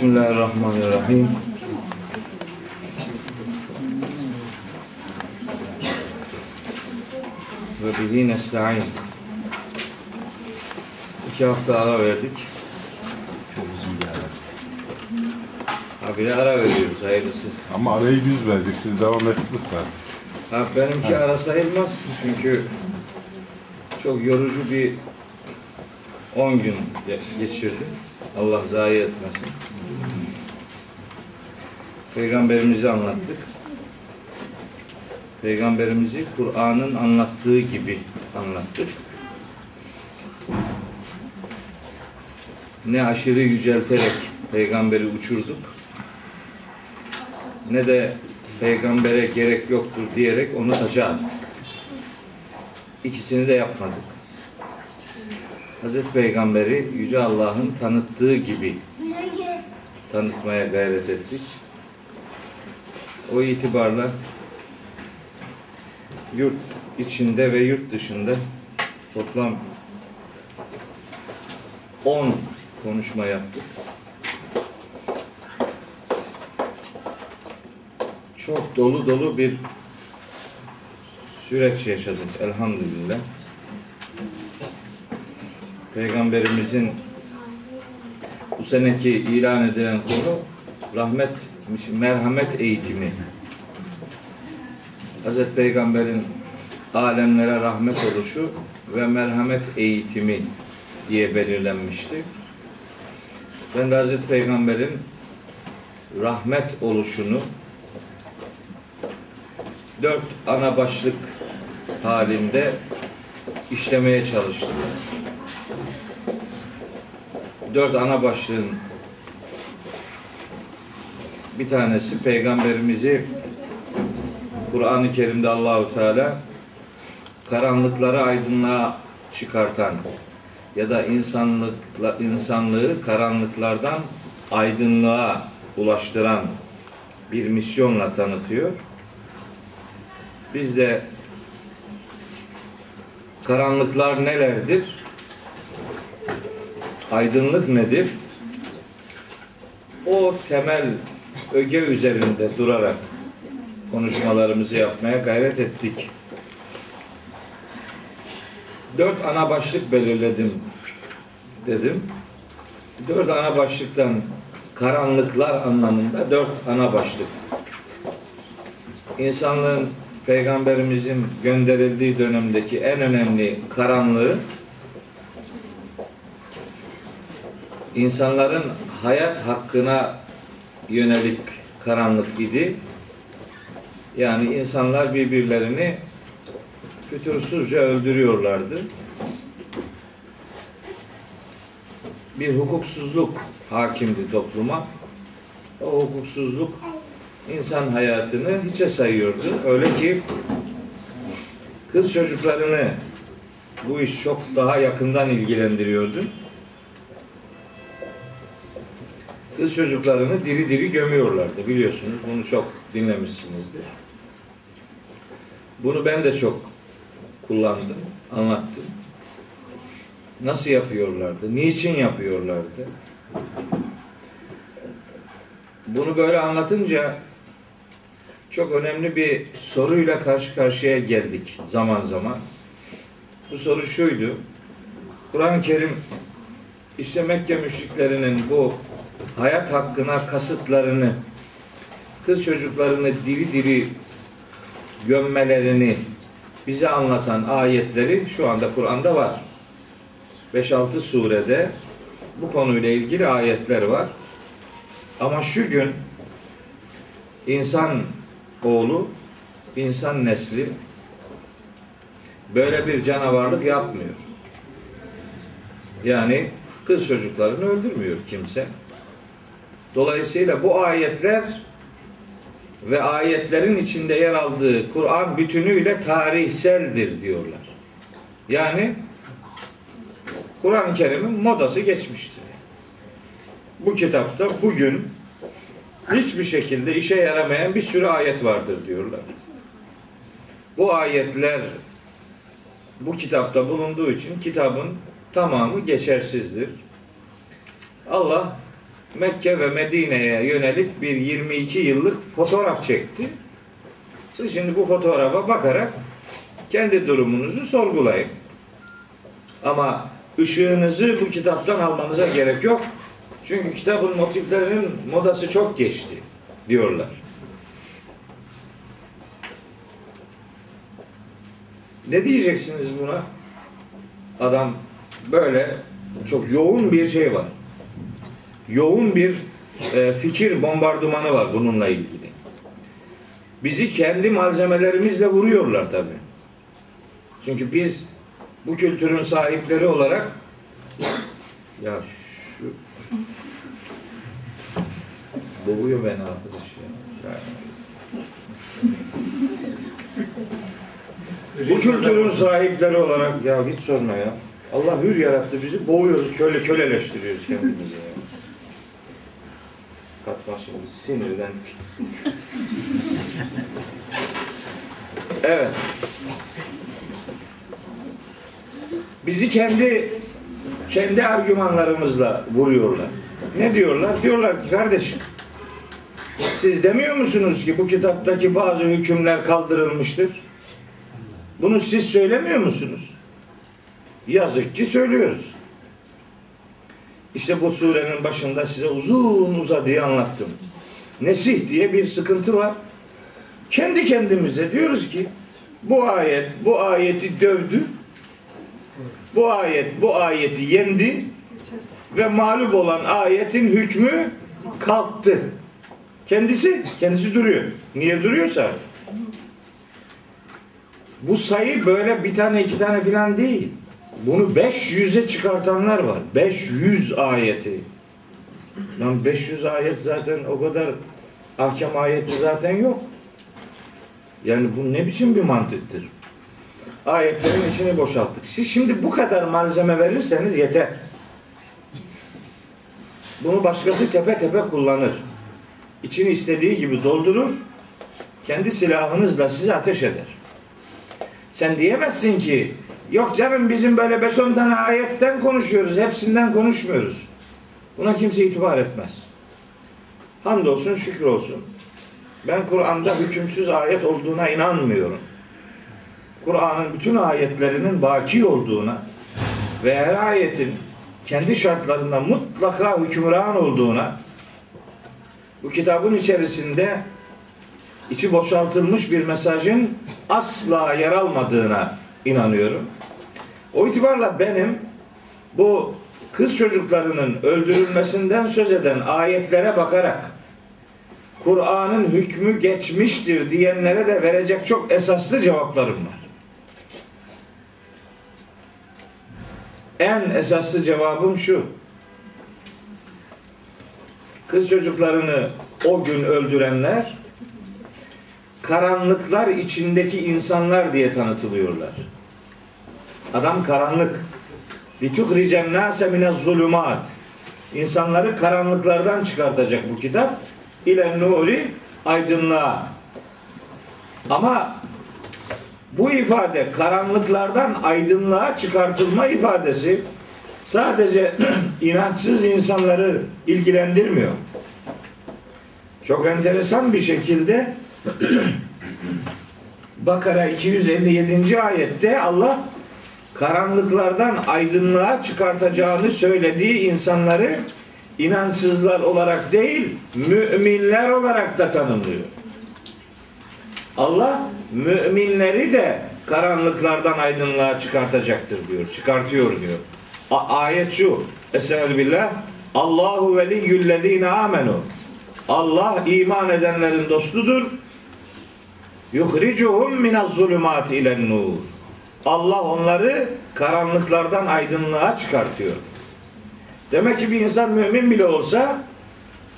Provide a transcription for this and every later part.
Bismillahirrahmanirrahim. Ve bihi nesta'in. İki hafta ara verdik. Çok uzun bir ara. Ara veriyoruz hayırlısı. Ama arayı biz verdik. Siz devam ettiniz zaten. Ha, benimki ara sayılmaz çünkü çok yorucu bir 10 gün ge- geçirdim. Allah zayi etmesin. Peygamberimizi anlattık. Peygamberimizi Kur'an'ın anlattığı gibi anlattık. Ne aşırı yücelterek peygamberi uçurduk ne de peygambere gerek yoktur diyerek onu taca attık. İkisini de yapmadık. Hazreti Peygamberi Yüce Allah'ın tanıttığı gibi tanıtmaya gayret ettik. O itibarla yurt içinde ve yurt dışında toplam 10 konuşma yaptık. Çok dolu dolu bir süreç yaşadık elhamdülillah. Peygamberimizin bu seneki ilan edilen konu rahmet, merhamet eğitimi. Hazreti Peygamber'in alemlere rahmet oluşu ve merhamet eğitimi diye belirlenmişti. Ben de Hazreti Peygamber'in rahmet oluşunu dört ana başlık halinde işlemeye çalıştım. Dört ana başlığın bir tanesi peygamberimizi Kur'an-ı Kerim'de Allahu Teala karanlıkları aydınlığa çıkartan ya da insanlıkla insanlığı karanlıklardan aydınlığa ulaştıran bir misyonla tanıtıyor. Biz de karanlıklar nelerdir? Aydınlık nedir? O temel öge üzerinde durarak konuşmalarımızı yapmaya gayret ettik. Dört ana başlık belirledim dedim. Dört ana başlıktan karanlıklar anlamında dört ana başlık. İnsanlığın Peygamberimizin gönderildiği dönemdeki en önemli karanlığı insanların hayat hakkına yönelik karanlık idi. Yani insanlar birbirlerini fütursuzca öldürüyorlardı. Bir hukuksuzluk hakimdi topluma. O hukuksuzluk insan hayatını hiçe sayıyordu. Öyle ki kız çocuklarını bu iş çok daha yakından ilgilendiriyordu. Kız çocuklarını diri diri gömüyorlardı biliyorsunuz. Bunu çok dinlemişsinizdir. Bunu ben de çok kullandım, anlattım. Nasıl yapıyorlardı? Niçin yapıyorlardı? Bunu böyle anlatınca çok önemli bir soruyla karşı karşıya geldik zaman zaman. Bu soru şuydu. Kur'an-ı Kerim işte Mekke müşriklerinin bu hayat hakkına kasıtlarını kız çocuklarını diri diri gömmelerini bize anlatan ayetleri şu anda Kur'an'da var. 5-6 surede bu konuyla ilgili ayetler var. Ama şu gün insan oğlu, insan nesli böyle bir canavarlık yapmıyor. Yani kız çocuklarını öldürmüyor kimse. Dolayısıyla bu ayetler ve ayetlerin içinde yer aldığı Kur'an bütünüyle tarihseldir diyorlar. Yani Kur'an-ı Kerim'in modası geçmiştir. Bu kitapta bugün hiçbir şekilde işe yaramayan bir sürü ayet vardır diyorlar. Bu ayetler bu kitapta bulunduğu için kitabın tamamı geçersizdir. Allah Mekke ve Medine'ye yönelik bir 22 yıllık fotoğraf çekti. Siz şimdi bu fotoğrafa bakarak kendi durumunuzu sorgulayın. Ama ışığınızı bu kitaptan almanıza gerek yok. Çünkü kitabın motiflerinin modası çok geçti diyorlar. Ne diyeceksiniz buna? Adam böyle çok yoğun bir şey var. Yoğun bir e, fikir bombardımanı var bununla ilgili. Bizi kendi malzemelerimizle vuruyorlar tabi. Çünkü biz bu kültürün sahipleri olarak ya şu boğuyor beni arkadaş ya. Yani. Bu kültürün sahipleri olarak ya hiç sorma ya. Allah hür yarattı bizi. Boğuyoruz, köle köleleştiriyoruz kendimizi ya. Katma şimdi sinirden. evet. Bizi kendi kendi argümanlarımızla vuruyorlar. Ne diyorlar? Diyorlar ki kardeşim siz demiyor musunuz ki bu kitaptaki bazı hükümler kaldırılmıştır? Bunu siz söylemiyor musunuz? Yazık ki söylüyoruz. İşte bu surenin başında size uzun uzadıya anlattım. Nesih diye bir sıkıntı var. Kendi kendimize diyoruz ki bu ayet bu ayeti dövdü. Bu ayet bu ayeti yendi ve mağlup olan ayetin hükmü kalktı. Kendisi kendisi duruyor. Niye duruyorsa artık. Bu sayı böyle bir tane iki tane filan değil. Bunu 500'e çıkartanlar var. 500 ayeti. Lan 500 ayet zaten o kadar ahkam ayeti zaten yok. Yani bu ne biçim bir mantıktır? Ayetlerin içini boşalttık. Siz şimdi bu kadar malzeme verirseniz yeter. Bunu başkası tepe tepe kullanır. İçini istediği gibi doldurur. Kendi silahınızla size ateş eder. Sen diyemezsin ki yok canım bizim böyle 5-10 tane ayetten konuşuyoruz. Hepsinden konuşmuyoruz. Buna kimse itibar etmez. Hamdolsun şükür olsun. Ben Kur'an'da hükümsüz ayet olduğuna inanmıyorum. Kur'an'ın bütün ayetlerinin baki olduğuna ve her ayetin kendi şartlarında mutlaka hükümran olduğuna bu kitabın içerisinde içi boşaltılmış bir mesajın asla yer almadığına inanıyorum. O itibarla benim bu kız çocuklarının öldürülmesinden söz eden ayetlere bakarak Kur'an'ın hükmü geçmiştir diyenlere de verecek çok esaslı cevaplarım var. En esaslı cevabım şu. Kız çocuklarını o gün öldürenler karanlıklar içindeki insanlar diye tanıtılıyorlar. Adam karanlık. Lituhricen nase minez zulümat. İnsanları karanlıklardan çıkartacak bu kitap. İle nuri aydınlığa. Ama bu ifade karanlıklardan aydınlığa çıkartılma ifadesi sadece inançsız insanları ilgilendirmiyor. Çok enteresan bir şekilde Bakara 257. ayette Allah karanlıklardan aydınlığa çıkartacağını söylediği insanları inançsızlar olarak değil, müminler olarak da tanımlıyor. Allah müminleri de karanlıklardan aydınlığa çıkartacaktır diyor. Çıkartıyor diyor. A- ayet şu. Estaizu billah. Allahu veliyyüllezine amenu. Allah iman edenlerin dostudur. Yuhricuhum minez zulümati ilen nur. Allah onları karanlıklardan aydınlığa çıkartıyor. Demek ki bir insan mümin bile olsa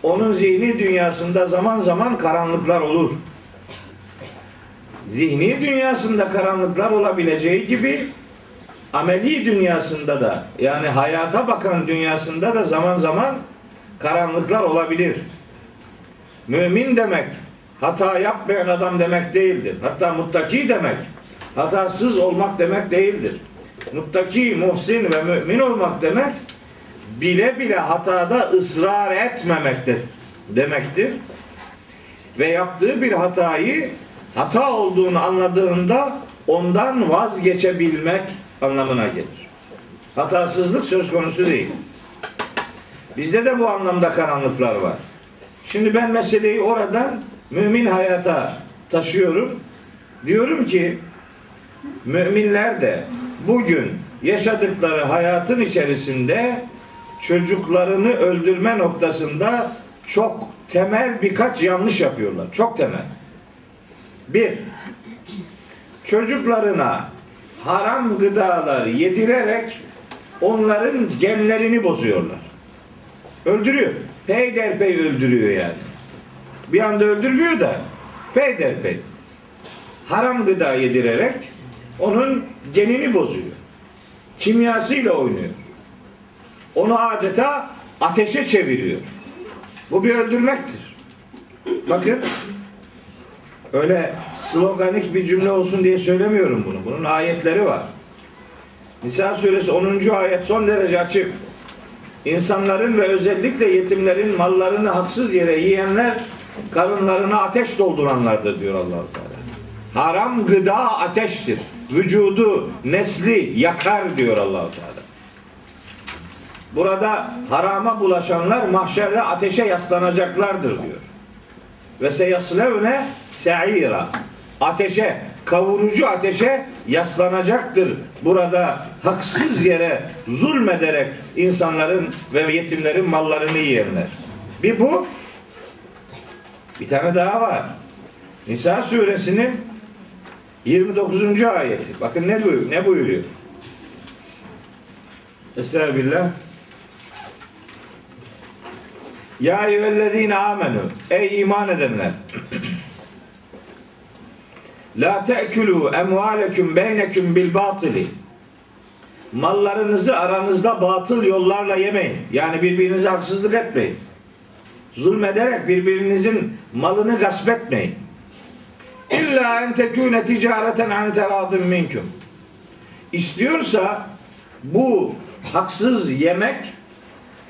onun zihni dünyasında zaman zaman karanlıklar olur. Zihni dünyasında karanlıklar olabileceği gibi ameli dünyasında da yani hayata bakan dünyasında da zaman zaman karanlıklar olabilir. Mümin demek hata yapmayan adam demek değildir. Hatta muttaki demek hatasız olmak demek değildir. Muttaki, muhsin ve mümin olmak demek bile bile hatada ısrar etmemektir demektir. Ve yaptığı bir hatayı hata olduğunu anladığında ondan vazgeçebilmek anlamına gelir. Hatasızlık söz konusu değil. Bizde de bu anlamda karanlıklar var. Şimdi ben meseleyi oradan mümin hayata taşıyorum. Diyorum ki müminler de bugün yaşadıkları hayatın içerisinde çocuklarını öldürme noktasında çok temel birkaç yanlış yapıyorlar. Çok temel. Bir, çocuklarına haram gıdalar yedirerek onların genlerini bozuyorlar. Öldürüyor. Peyderpey öldürüyor yani. Bir anda öldürmüyor da peyderpey. Haram gıda yedirerek onun genini bozuyor. Kimyasıyla oynuyor. Onu adeta ateşe çeviriyor. Bu bir öldürmektir. Bakın öyle sloganik bir cümle olsun diye söylemiyorum bunu. Bunun ayetleri var. Nisa suresi 10. ayet son derece açık. İnsanların ve özellikle yetimlerin mallarını haksız yere yiyenler karınlarına ateş dolduranlardır diyor Allahu Teala. Haram gıda ateştir. Vücudu, nesli yakar diyor Allahu Teala. Burada harama bulaşanlar mahşerde ateşe yaslanacaklardır diyor. Ve seyaslevne se'ira. Ateşe, kavurucu ateşe yaslanacaktır. Burada haksız yere zulmederek insanların ve yetimlerin mallarını yiyenler. Bir bu. Bir tane daha var. Nisa suresinin 29. ayeti. Bakın ne buyuruyor? Ne buyuruyor? Estağfirullah. Ya eyyühellezine amenu. Ey iman edenler. La te'kulu emvaleküm beyneküm bil batili. Mallarınızı aranızda batıl yollarla yemeyin. Yani birbirinize haksızlık etmeyin. Zulmederek birbirinizin malını gasp etmeyin. İlla en tekune ticareten an teradın minküm. İstiyorsa bu haksız yemek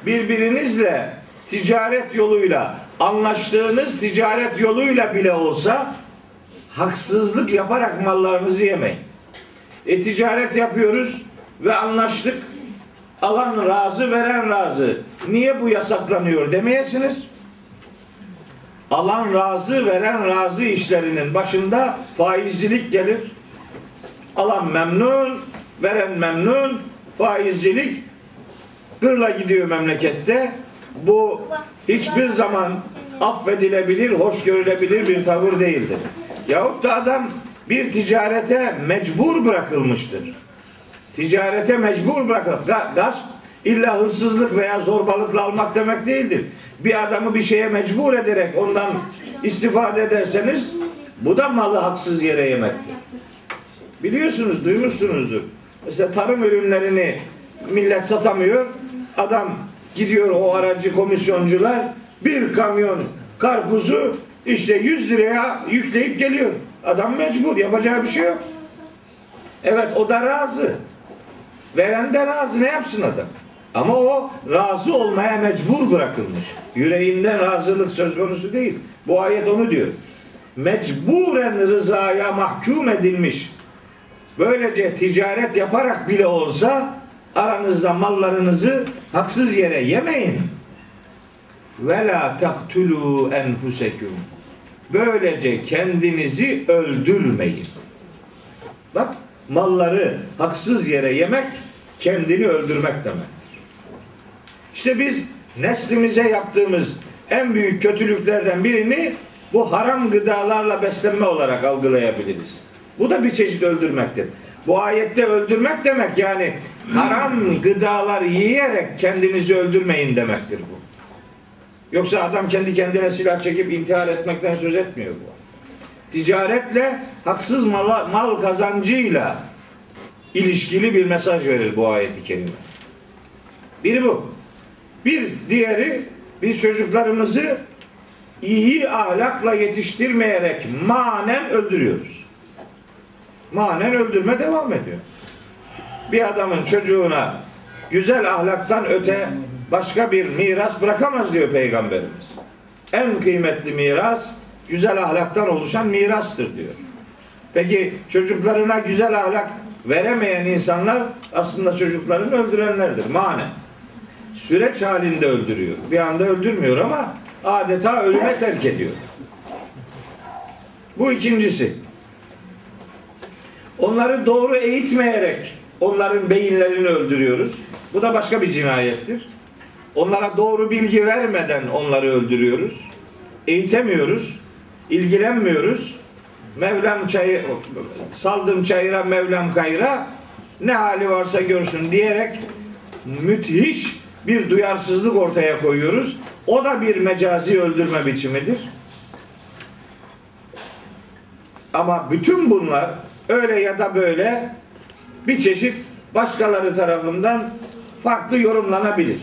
birbirinizle ticaret yoluyla anlaştığınız ticaret yoluyla bile olsa haksızlık yaparak mallarınızı yemeyin. E ticaret yapıyoruz ve anlaştık. Alan razı, veren razı. Niye bu yasaklanıyor demeyesiniz. Alan razı, veren razı işlerinin başında faizcilik gelir. Alan memnun, veren memnun, faizcilik gırla gidiyor memlekette. Bu hiçbir zaman affedilebilir, hoş görülebilir bir tavır değildir. Yahut da adam bir ticarete mecbur bırakılmıştır. Ticarete mecbur bırakılıp gasp illa hırsızlık veya zorbalıkla almak demek değildir. Bir adamı bir şeye mecbur ederek ondan istifade ederseniz bu da malı haksız yere yemektir. Biliyorsunuz, duymuşsunuzdur. Mesela tarım ürünlerini millet satamıyor. Adam gidiyor o aracı komisyoncular bir kamyon karpuzu işte 100 liraya yükleyip geliyor. Adam mecbur yapacağı bir şey yok. Evet o da razı. Veren de razı ne yapsın adam? Ama o razı olmaya mecbur bırakılmış. Yüreğinden razılık söz konusu değil. Bu ayet onu diyor. Mecburen rızaya mahkum edilmiş. Böylece ticaret yaparak bile olsa aranızda mallarınızı haksız yere yemeyin. Ve la taktulu enfuseküm. Böylece kendinizi öldürmeyin. Bak malları haksız yere yemek kendini öldürmek demektir. İşte biz neslimize yaptığımız en büyük kötülüklerden birini bu haram gıdalarla beslenme olarak algılayabiliriz. Bu da bir çeşit öldürmektir. Bu ayette öldürmek demek yani haram gıdalar yiyerek kendinizi öldürmeyin demektir bu. Yoksa adam kendi kendine silah çekip intihar etmekten söz etmiyor bu. Ticaretle haksız mal, mal kazancıyla ilişkili bir mesaj verir bu ayeti kerime. Biri bu. Bir diğeri biz çocuklarımızı iyi ahlakla yetiştirmeyerek manen öldürüyoruz. Manen öldürme devam ediyor. Bir adamın çocuğuna güzel ahlaktan öte başka bir miras bırakamaz diyor Peygamberimiz. En kıymetli miras güzel ahlaktan oluşan mirastır diyor. Peki çocuklarına güzel ahlak veremeyen insanlar aslında çocuklarını öldürenlerdir. Manen. Süreç halinde öldürüyor. Bir anda öldürmüyor ama adeta ölüme terk ediyor. Bu ikincisi. Onları doğru eğitmeyerek onların beyinlerini öldürüyoruz. Bu da başka bir cinayettir. Onlara doğru bilgi vermeden onları öldürüyoruz. Eğitemiyoruz. ilgilenmiyoruz. Mevlam çayı saldım çayıra Mevlam kayıra ne hali varsa görsün diyerek müthiş bir duyarsızlık ortaya koyuyoruz. O da bir mecazi öldürme biçimidir. Ama bütün bunlar öyle ya da böyle bir çeşit başkaları tarafından farklı yorumlanabilir.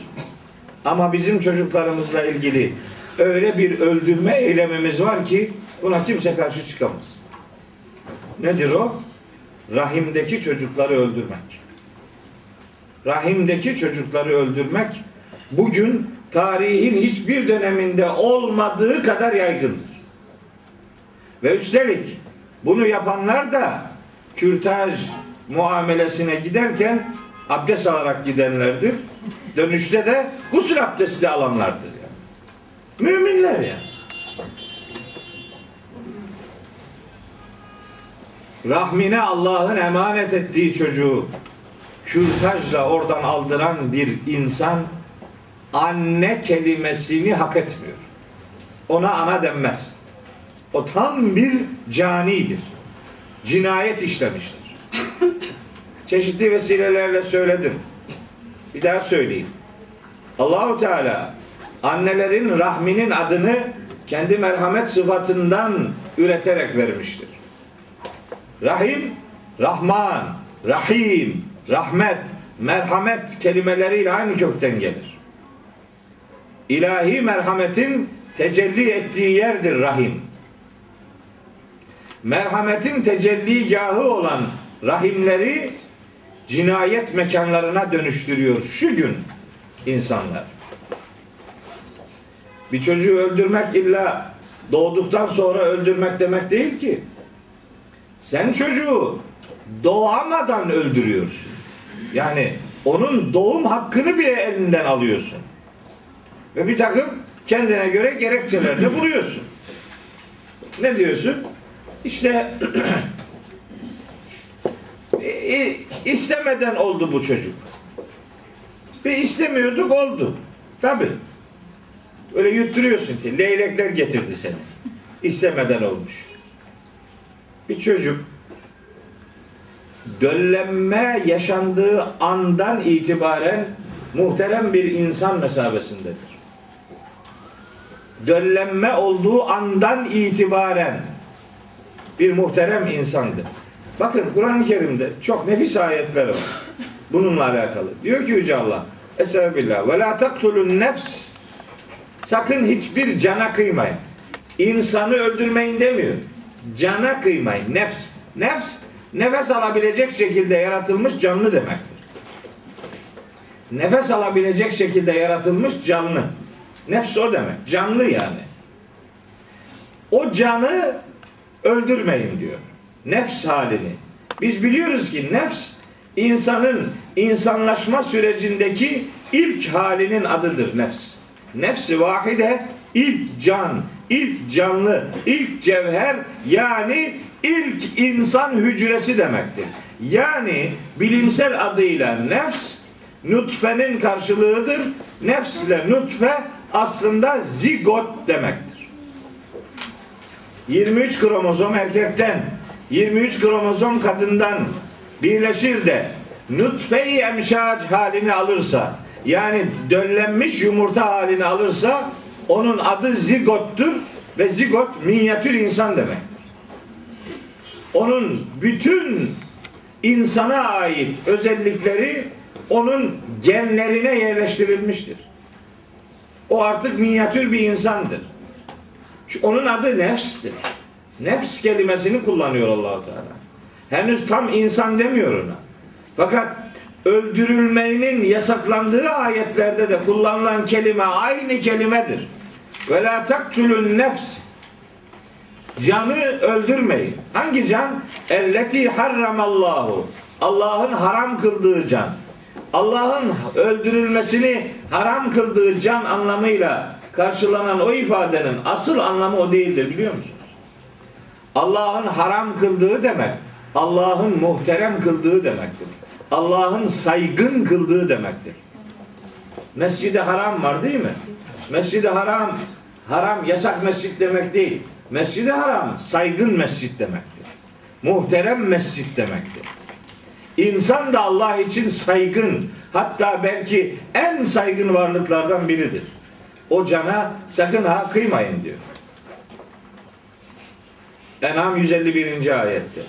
Ama bizim çocuklarımızla ilgili öyle bir öldürme eylemimiz var ki buna kimse karşı çıkamaz. Nedir o? Rahimdeki çocukları öldürmek. Rahimdeki çocukları öldürmek bugün tarihin hiçbir döneminde olmadığı kadar yaygındır. Ve üstelik bunu yapanlar da kürtaj muamelesine giderken abdest alarak gidenlerdir. Dönüşte de gusül abdesti alanlardır. Yani. Müminler yani. Rahmine Allah'ın emanet ettiği çocuğu kürtajla oradan aldıran bir insan anne kelimesini hak etmiyor. Ona ana denmez. O tam bir canidir. Cinayet işlemiştir. Çeşitli vesilelerle söyledim. Bir daha söyleyeyim. Allahu Teala annelerin rahminin adını kendi merhamet sıfatından üreterek vermiştir. Rahim, Rahman, Rahim, Rahmet, merhamet kelimeleriyle aynı kökten gelir. İlahi merhametin tecelli ettiği yerdir rahim. Merhametin tecelligahı olan rahimleri cinayet mekanlarına dönüştürüyor şu gün insanlar. Bir çocuğu öldürmek illa doğduktan sonra öldürmek demek değil ki. Sen çocuğu doğamadan öldürüyorsun. Yani onun doğum hakkını bile elinden alıyorsun. Ve bir takım kendine göre gerekçelerde buluyorsun. Ne diyorsun? İşte istemeden oldu bu çocuk. Ve istemiyorduk oldu. Tabi. Öyle yutturuyorsun ki leylekler getirdi seni. İstemeden olmuş. Bir çocuk döllenme yaşandığı andan itibaren muhterem bir insan mesabesindedir. Döllenme olduğu andan itibaren bir muhterem insandır. Bakın Kur'an-ı Kerim'de çok nefis ayetler var. Bununla alakalı. Diyor ki Yüce Allah Estağfirullah. Ve la taktulun nefs Sakın hiçbir cana kıymayın. İnsanı öldürmeyin demiyor. Cana kıymayın. Nefs. Nefs nefes alabilecek şekilde yaratılmış canlı demektir. Nefes alabilecek şekilde yaratılmış canlı. Nefs o demek. Canlı yani. O canı öldürmeyin diyor. Nefs halini. Biz biliyoruz ki nefs insanın insanlaşma sürecindeki ilk halinin adıdır nefs. Nefsi vahide ilk can, ilk canlı, ilk cevher yani ilk insan hücresi demektir. Yani bilimsel adıyla nefs nutfenin karşılığıdır. Nefs ile nutfe aslında zigot demektir. 23 kromozom erkekten 23 kromozom kadından birleşir de nutfe-i emşac halini alırsa yani döllenmiş yumurta halini alırsa onun adı zigottur ve zigot minyatür insan demektir. Onun bütün insana ait özellikleri onun genlerine yerleştirilmiştir. O artık minyatür bir insandır. Onun adı nefstir. Nefs kelimesini kullanıyor Allahu Teala. Henüz tam insan demiyor ona. Fakat öldürülmenin yasaklandığı ayetlerde de kullanılan kelime aynı kelimedir. Ve la taktulun nefs Canı öldürmeyin. Hangi can? Elleti harramallahu. Allah'ın haram kıldığı can. Allah'ın öldürülmesini haram kıldığı can anlamıyla karşılanan o ifadenin asıl anlamı o değildir biliyor musunuz? Allah'ın haram kıldığı demek, Allah'ın muhterem kıldığı demektir. Allah'ın saygın kıldığı demektir. Mescid-i Haram var değil mi? Mescid-i Haram, haram yasak mescit demek değil. Mescid-i Haram saygın mescit demektir. Muhterem mescit demektir. İnsan da Allah için saygın, hatta belki en saygın varlıklardan biridir. O cana sakın ha kıymayın diyor. En'am 151. ayette.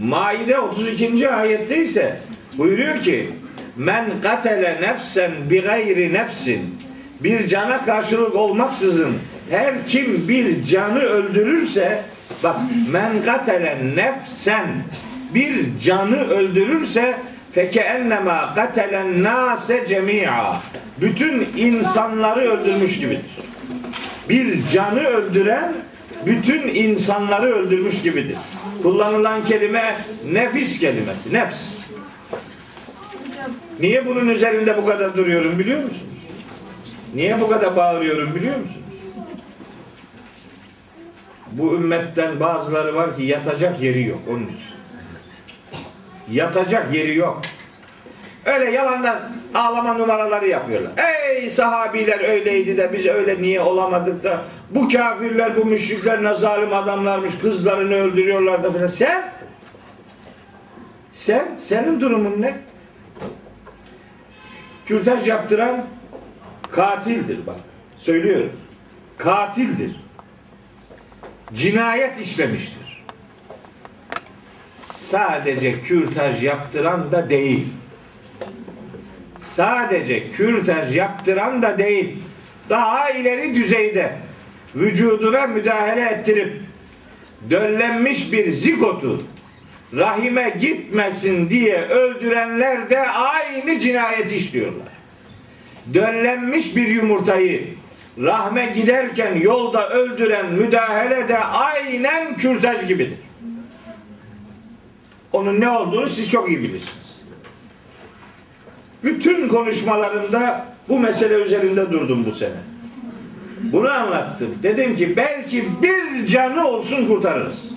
Maide 32. ayette ise buyuruyor ki men katele nefsen bi gayri nefsin bir cana karşılık olmaksızın her kim bir canı öldürürse bak men katele nefsen bir canı öldürürse feke ennema katelen nase cemi'a bütün insanları öldürmüş gibidir. Bir canı öldüren bütün insanları öldürmüş gibidir. Kullanılan kelime nefis kelimesi. Nefs. Niye bunun üzerinde bu kadar duruyorum biliyor musunuz? Niye bu kadar bağırıyorum biliyor musunuz? Bu ümmetten bazıları var ki yatacak yeri yok onun için. Yatacak yeri yok. Öyle yalandan ağlama numaraları yapıyorlar. Ey sahabiler öyleydi de biz öyle niye olamadık da bu kafirler bu müşrikler ne zalim adamlarmış kızlarını öldürüyorlar da filan. Sen sen senin durumun ne? Kürtaj yaptıran katildir bak. Söylüyorum. Katildir. Cinayet işlemiştir. Sadece kürtaj yaptıran da değil. Sadece kürtaj yaptıran da değil. Daha ileri düzeyde vücuduna müdahale ettirip döllenmiş bir zigotu rahime gitmesin diye öldürenler de aynı cinayet işliyorlar. Döllenmiş bir yumurtayı rahme giderken yolda öldüren müdahale de aynen kürtaj gibidir. Onun ne olduğunu siz çok iyi bilirsiniz. Bütün konuşmalarımda bu mesele üzerinde durdum bu sene. Bunu anlattım. Dedim ki belki bir canı olsun kurtarırız.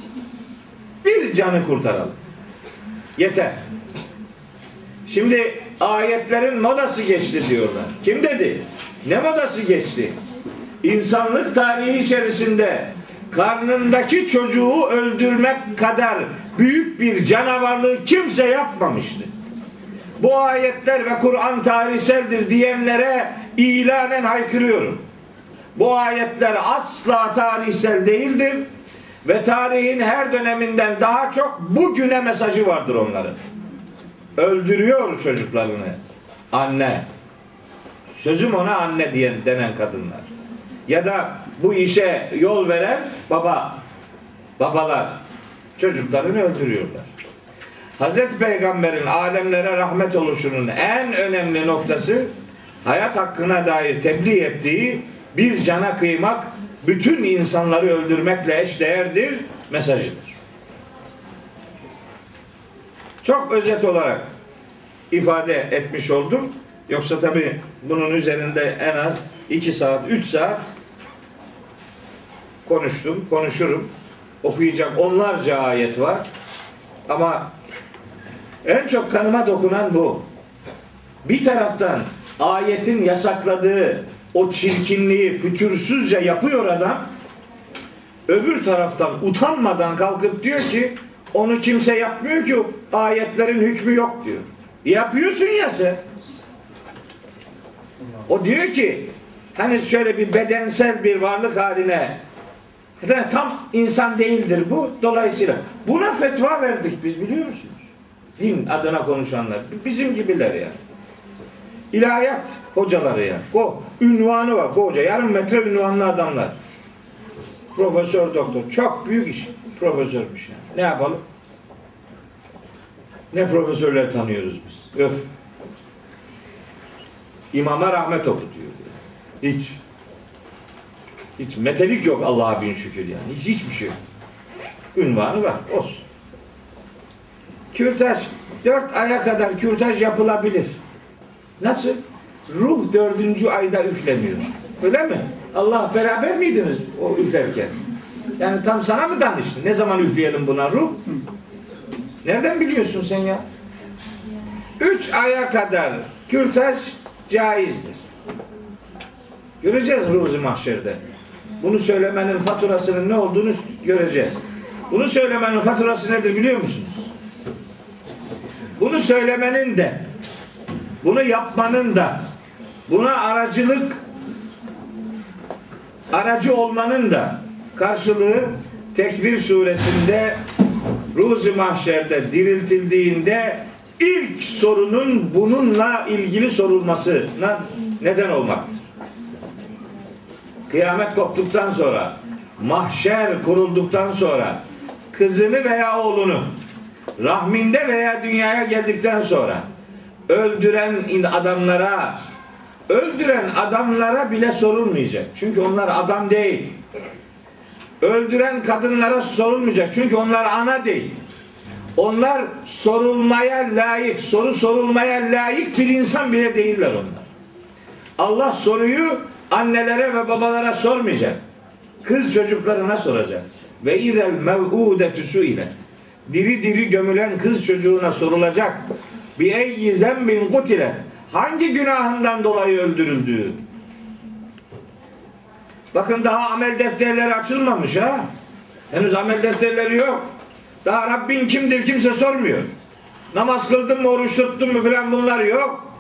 Bir canı kurtaralım. Yeter. Şimdi ayetlerin modası geçti diyorlar. Kim dedi? Ne modası geçti? İnsanlık tarihi içerisinde karnındaki çocuğu öldürmek kadar büyük bir canavarlığı kimse yapmamıştı. Bu ayetler ve Kur'an tarihseldir diyenlere ilanen haykırıyorum. Bu ayetler asla tarihsel değildir ve tarihin her döneminden daha çok bugüne mesajı vardır onların. Öldürüyor çocuklarını anne. Sözüm ona anne diyen denen kadınlar. Ya da bu işe yol veren baba. Babalar çocuklarını öldürüyorlar. Hazreti Peygamber'in alemlere rahmet oluşunun en önemli noktası hayat hakkına dair tebliğ ettiği bir cana kıymak bütün insanları öldürmekle eşdeğerdir mesajıdır. Çok özet olarak ifade etmiş oldum. Yoksa tabi bunun üzerinde en az 2 saat, 3 saat konuştum, konuşurum. Okuyacak onlarca ayet var. Ama en çok kanıma dokunan bu. Bir taraftan ayetin yasakladığı o çirkinliği fütursuzca yapıyor adam. Öbür taraftan utanmadan kalkıp diyor ki onu kimse yapmıyor ki ayetlerin hükmü yok diyor. Yapıyorsun ya sen. O diyor ki hani şöyle bir bedensel bir varlık haline tam insan değildir bu. Dolayısıyla buna fetva verdik biz biliyor musunuz? Din adına konuşanlar. Bizim gibiler ya. İlahiyat hocaları ya. O ünvanı var. O hoca yarım metre ünvanlı adamlar. Profesör doktor. Çok büyük iş. Profesörmüş yani. Ne yapalım? Ne profesörler tanıyoruz biz. Öf. İmama rahmet okutuyor. Hiç. Hiç metelik yok Allah'a bin şükür yani. Hiç hiçbir şey yok. Ünvanı var. Olsun. Kürtaj. Dört aya kadar kürtaj yapılabilir. Nasıl? Ruh dördüncü ayda üfleniyor. Öyle mi? Allah beraber miydiniz o üflerken? Yani tam sana mı danıştı? Ne zaman üfleyelim buna ruh? Nereden biliyorsun sen ya? Üç aya kadar kürtaj caizdir. Göreceğiz ruzi mahşerde. Bunu söylemenin faturasının ne olduğunu göreceğiz. Bunu söylemenin faturası nedir biliyor musunuz? Bunu söylemenin de, bunu yapmanın da, buna aracılık, aracı olmanın da karşılığı Tekvir suresinde Ruzi Mahşer'de diriltildiğinde ilk sorunun bununla ilgili sorulmasına neden olmaktır. Kıyamet koptuktan sonra, mahşer kurulduktan sonra kızını veya oğlunu rahminde veya dünyaya geldikten sonra öldüren adamlara öldüren adamlara bile sorulmayacak. Çünkü onlar adam değil. Öldüren kadınlara sorulmayacak. Çünkü onlar ana değil. Onlar sorulmaya layık, soru sorulmaya layık bir insan bile değiller onlar. Allah soruyu annelere ve babalara sormayacak. Kız çocuklarına soracak. Ve izel mev'udetü suilet. Diri diri gömülen kız çocuğuna sorulacak. Bi eyyi zembin kutilet. Hangi günahından dolayı öldürüldüğü. Bakın daha amel defterleri açılmamış ha. Henüz amel defterleri yok. Daha Rabbin kimdir kimse sormuyor. Namaz kıldın mı, oruç tuttun mu filan bunlar yok.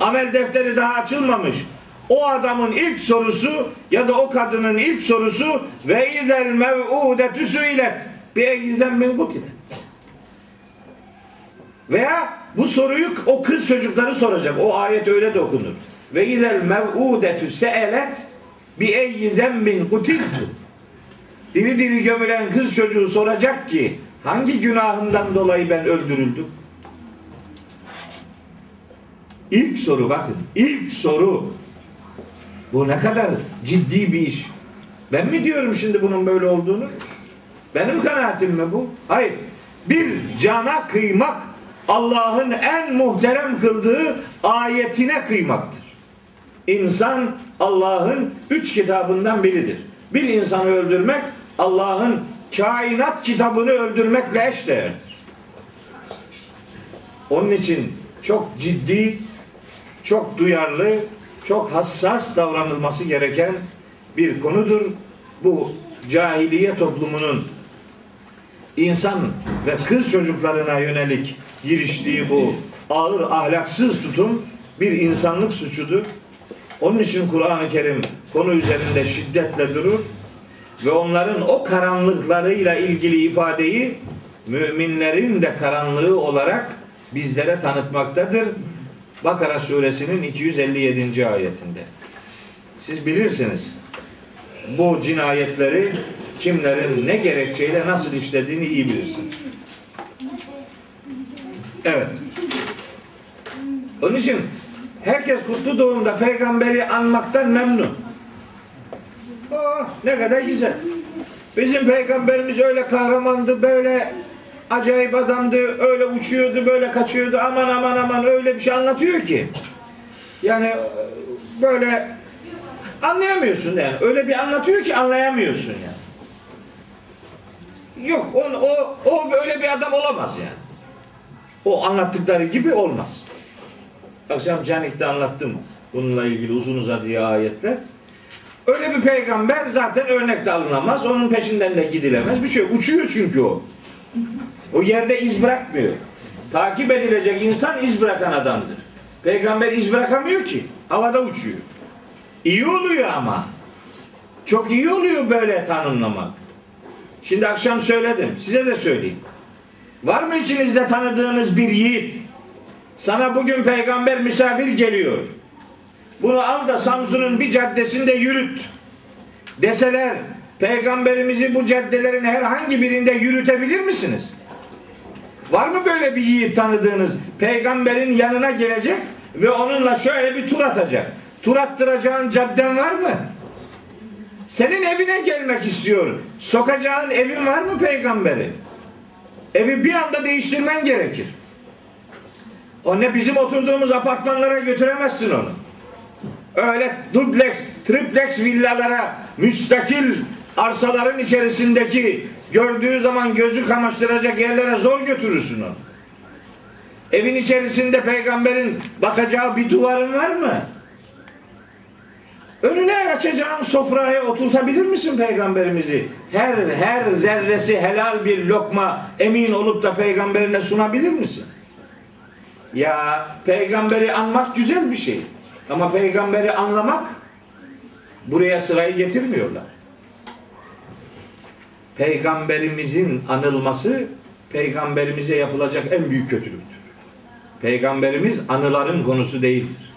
Amel defteri daha açılmamış. O adamın ilk sorusu ya da o kadının ilk sorusu ve izel mev'udetü suilet bi eyyizen min kutilet. Veya bu soruyu o kız çocukları soracak. O ayet öyle de okunur. Ve izel mev'udetü se'elet bi eyyi zembin kutiltu. Diri diri gömülen kız çocuğu soracak ki hangi günahımdan dolayı ben öldürüldüm? İlk soru bakın. ilk soru. Bu ne kadar ciddi bir iş. Ben mi diyorum şimdi bunun böyle olduğunu? Benim kanaatim mi bu? Hayır. Bir cana kıymak Allah'ın en muhterem kıldığı ayetine kıymaktır. İnsan Allah'ın üç kitabından biridir. Bir insanı öldürmek Allah'ın kainat kitabını öldürmekle eşdeğerdir. Onun için çok ciddi, çok duyarlı, çok hassas davranılması gereken bir konudur. Bu cahiliye toplumunun insan ve kız çocuklarına yönelik giriştiği bu ağır ahlaksız tutum bir insanlık suçudur. Onun için Kur'an-ı Kerim konu üzerinde şiddetle durur ve onların o karanlıklarıyla ilgili ifadeyi müminlerin de karanlığı olarak bizlere tanıtmaktadır. Bakara suresinin 257. ayetinde. Siz bilirsiniz bu cinayetleri kimlerin ne gerekçeyle nasıl işlediğini iyi bilirsiniz. Evet. Onun için herkes kutlu doğumda peygamberi anmaktan memnun. Oh, ne kadar güzel. Bizim peygamberimiz öyle kahramandı, böyle acayip adamdı, öyle uçuyordu, böyle kaçıyordu. Aman aman aman öyle bir şey anlatıyor ki. Yani böyle anlayamıyorsun yani. Öyle bir anlatıyor ki anlayamıyorsun yani. Yok o, o, o böyle bir adam olamaz yani. O anlattıkları gibi olmaz. Akşam Canik'te anlattım bununla ilgili uzun uzadıya ayetler. Öyle bir peygamber zaten örnekte alınamaz. Onun peşinden de gidilemez. Bir şey. Uçuyor çünkü o. O yerde iz bırakmıyor. Takip edilecek insan iz bırakan adamdır. Peygamber iz bırakamıyor ki. Havada uçuyor. İyi oluyor ama. Çok iyi oluyor böyle tanımlamak. Şimdi akşam söyledim. Size de söyleyeyim. Var mı içinizde tanıdığınız bir yiğit? Sana bugün peygamber misafir geliyor. Bunu al da Samsun'un bir caddesinde yürüt. Deseler peygamberimizi bu caddelerin herhangi birinde yürütebilir misiniz? Var mı böyle bir yiğit tanıdığınız? Peygamberin yanına gelecek ve onunla şöyle bir tur atacak. Tur attıracağın cadden var mı? Senin evine gelmek istiyor. Sokacağın evin var mı peygamberi? Evi bir anda değiştirmen gerekir. O ne bizim oturduğumuz apartmanlara götüremezsin onu. Öyle dubleks, triplex villalara, müstakil arsaların içerisindeki gördüğü zaman gözü kamaştıracak yerlere zor götürürsün onu. Evin içerisinde peygamberin bakacağı bir duvarın var mı? Önüne açacağın sofraya oturtabilir misin peygamberimizi? Her her zerresi helal bir lokma emin olup da peygamberine sunabilir misin? Ya peygamberi anmak güzel bir şey. Ama peygamberi anlamak buraya sırayı getirmiyorlar. Peygamberimizin anılması peygamberimize yapılacak en büyük kötülüktür. Peygamberimiz anıların konusu değildir.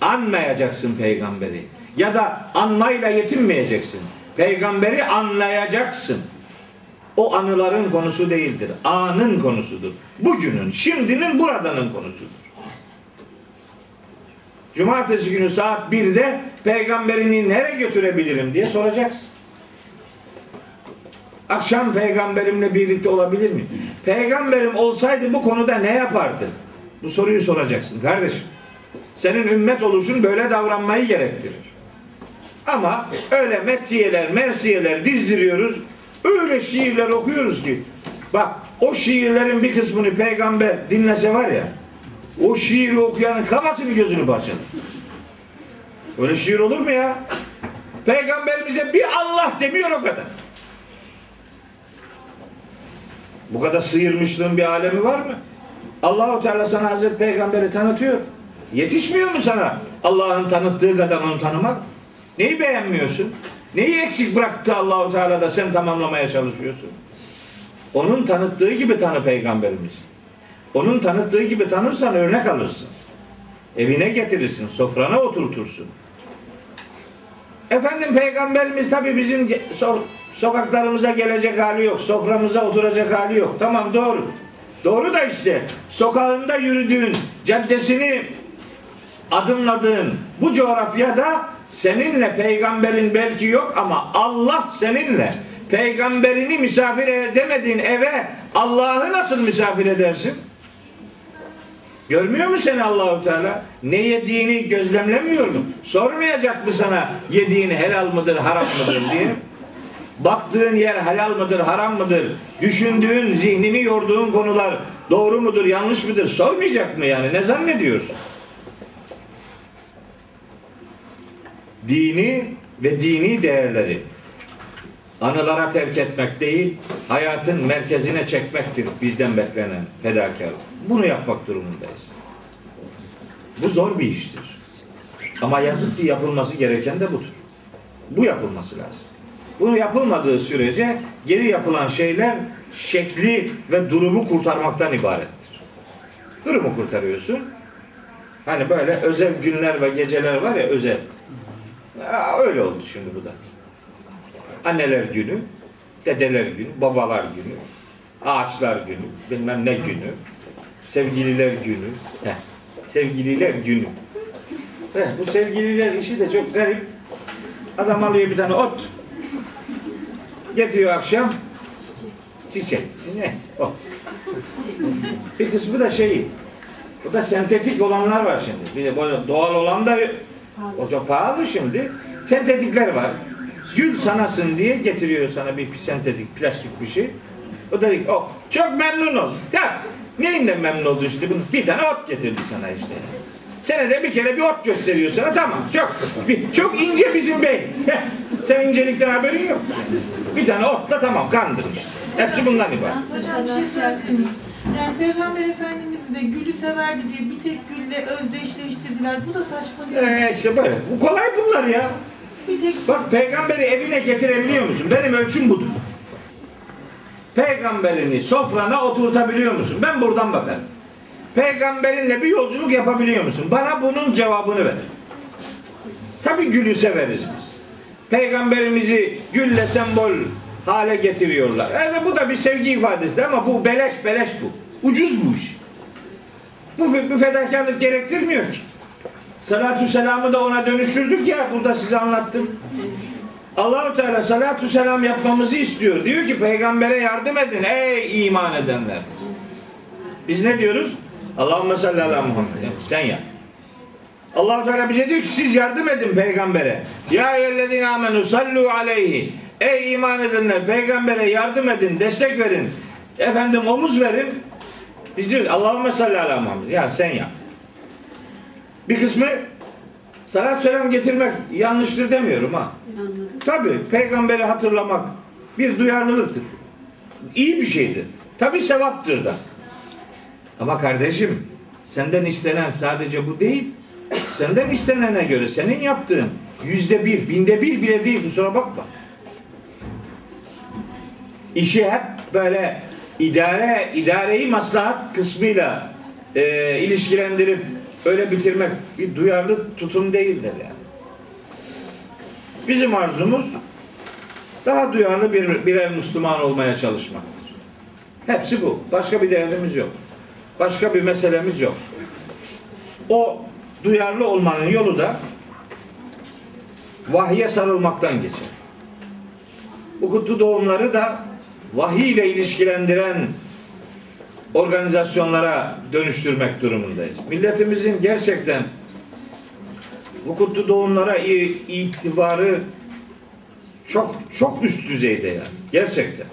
Anmayacaksın peygamberi. Ya da anmayla yetinmeyeceksin. Peygamberi anlayacaksın. O anıların konusu değildir. Anın konusudur. Bugünün, şimdinin, buradanın konusudur. Cumartesi günü saat 1'de peygamberini nereye götürebilirim diye soracaksın. Akşam peygamberimle birlikte olabilir mi? Peygamberim olsaydı bu konuda ne yapardı? Bu soruyu soracaksın kardeşim. Senin ümmet oluşun böyle davranmayı gerektirir. Ama öyle metiyeler, mersiyeler dizdiriyoruz. Öyle şiirler okuyoruz ki. Bak o şiirlerin bir kısmını peygamber dinlese var ya. O şiiri okuyanın kafasını gözünü parçalar. Öyle şiir olur mu ya? Peygamberimize bir Allah demiyor o kadar. Bu kadar sıyırmışlığın bir alemi var mı? Allahu Teala sana Hazreti Peygamber'i tanıtıyor. Yetişmiyor mu sana Allah'ın tanıttığı kadar onu tanımak? Neyi beğenmiyorsun? Neyi eksik bıraktı Allahu Teala da sen tamamlamaya çalışıyorsun? Onun tanıttığı gibi tanı peygamberimiz. Onun tanıttığı gibi tanırsan örnek alırsın. Evine getirirsin, sofrana oturtursun. Efendim peygamberimiz tabi bizim ge- so- sokaklarımıza gelecek hali yok. Soframıza oturacak hali yok. Tamam doğru. Doğru da işte sokağında yürüdüğün, caddesini adımladığın bu coğrafyada seninle peygamberin belki yok ama Allah seninle peygamberini misafir edemediğin eve Allah'ı nasıl misafir edersin? Görmüyor mu seni Allahu Teala? Ne yediğini gözlemlemiyor mu? Sormayacak mı sana yediğin helal mıdır, haram mıdır diye? Baktığın yer helal mıdır, haram mıdır? Düşündüğün, zihnini yorduğun konular doğru mudur, yanlış mıdır? Sormayacak mı yani? Ne zannediyorsun? Dini ve dini değerleri anılara terk etmek değil, hayatın merkezine çekmektir bizden beklenen fedakarlık. Bunu yapmak durumundayız. Bu zor bir iştir. Ama yazık ki yapılması gereken de budur. Bu yapılması lazım. Bunu yapılmadığı sürece geri yapılan şeyler şekli ve durumu kurtarmaktan ibarettir. Durumu kurtarıyorsun. Hani böyle özel günler ve geceler var ya özel. Ya öyle oldu şimdi bu da. Anneler günü, dedeler günü, babalar günü, ağaçlar günü, bilmem ne günü, sevgililer günü. Heh, sevgililer günü. Heh, bu sevgililer işi de çok garip. Adam alıyor bir tane ot. Getiriyor akşam. Çiçek. Neyse ot. Bir kısmı da şey. Bu da sentetik olanlar var şimdi. Bir de doğal olan da o çok pahalı şimdi. Sentetikler var. Gül sanasın diye getiriyor sana bir sentetik plastik bir şey. O da diyor, oh, çok memnun oldum. Ya neyinden memnun oldun işte? Bunu, bir tane ot getirdi sana işte. Senede bir kere bir ot gösteriyor sana tamam. Çok çok ince bizim bey. Heh, Sen incelikten haberin yok. Bir tane otla tamam kandın işte. Hepsi bundan ibaret. Hocam bir şey miyim? Yani Peygamber Efendimiz de gülü severdi diye bir tek gülle özdeşleştirdiler. Bu da saçma değil mi? Ee, işte böyle. Bu kolay bunlar ya. Bir tek Bak peygamberi evine getirebiliyor musun? Benim ölçüm budur. Peygamberini sofrana oturtabiliyor musun? Ben buradan bakarım. Peygamberinle bir yolculuk yapabiliyor musun? Bana bunun cevabını ver. Tabii gülü severiz biz. Peygamberimizi gülle sembol hale getiriyorlar. Evet bu da bir sevgi ifadesi ama bu beleş beleş bu. Ucuz bu iş. Bu, bu fedakarlık gerektirmiyor ki. Salatü selamı da ona dönüştürdük ya burada size anlattım. Allahu Teala salatü selam yapmamızı istiyor. Diyor ki peygambere yardım edin ey iman edenler. Biz ne diyoruz? Allahümme salli ala Muhammed. Yani sen yap. allah Teala bize diyor ki siz yardım edin peygambere. Ya eyyühellezine amenu sallu aleyhi. Ey iman edenler peygambere yardım edin, destek verin. Efendim omuz verin. Biz diyoruz Allahümme salli ala Muhammed. Ya sen yap. Bir kısmı salat selam getirmek yanlıştır demiyorum ha. Tabi peygamberi hatırlamak bir duyarlılıktır. İyi bir şeydir. Tabi sevaptır da. Ama kardeşim senden istenen sadece bu değil. Senden istenene göre senin yaptığın yüzde bir, binde bir bile değil kusura bakma. İşi hep böyle idare, idareyi maslahat kısmıyla e, ilişkilendirip öyle bitirmek bir duyarlı tutum değildir yani. Bizim arzumuz daha duyarlı bir birer Müslüman olmaya çalışmaktır. Hepsi bu. Başka bir derdimiz yok. Başka bir meselemiz yok. O duyarlı olmanın yolu da vahye sarılmaktan geçer. Bu kutlu doğumları da vahiy ile ilişkilendiren organizasyonlara dönüştürmek durumundayız. Milletimizin gerçekten bu kutlu doğumlara itibarı çok çok üst düzeyde yani. Gerçekten.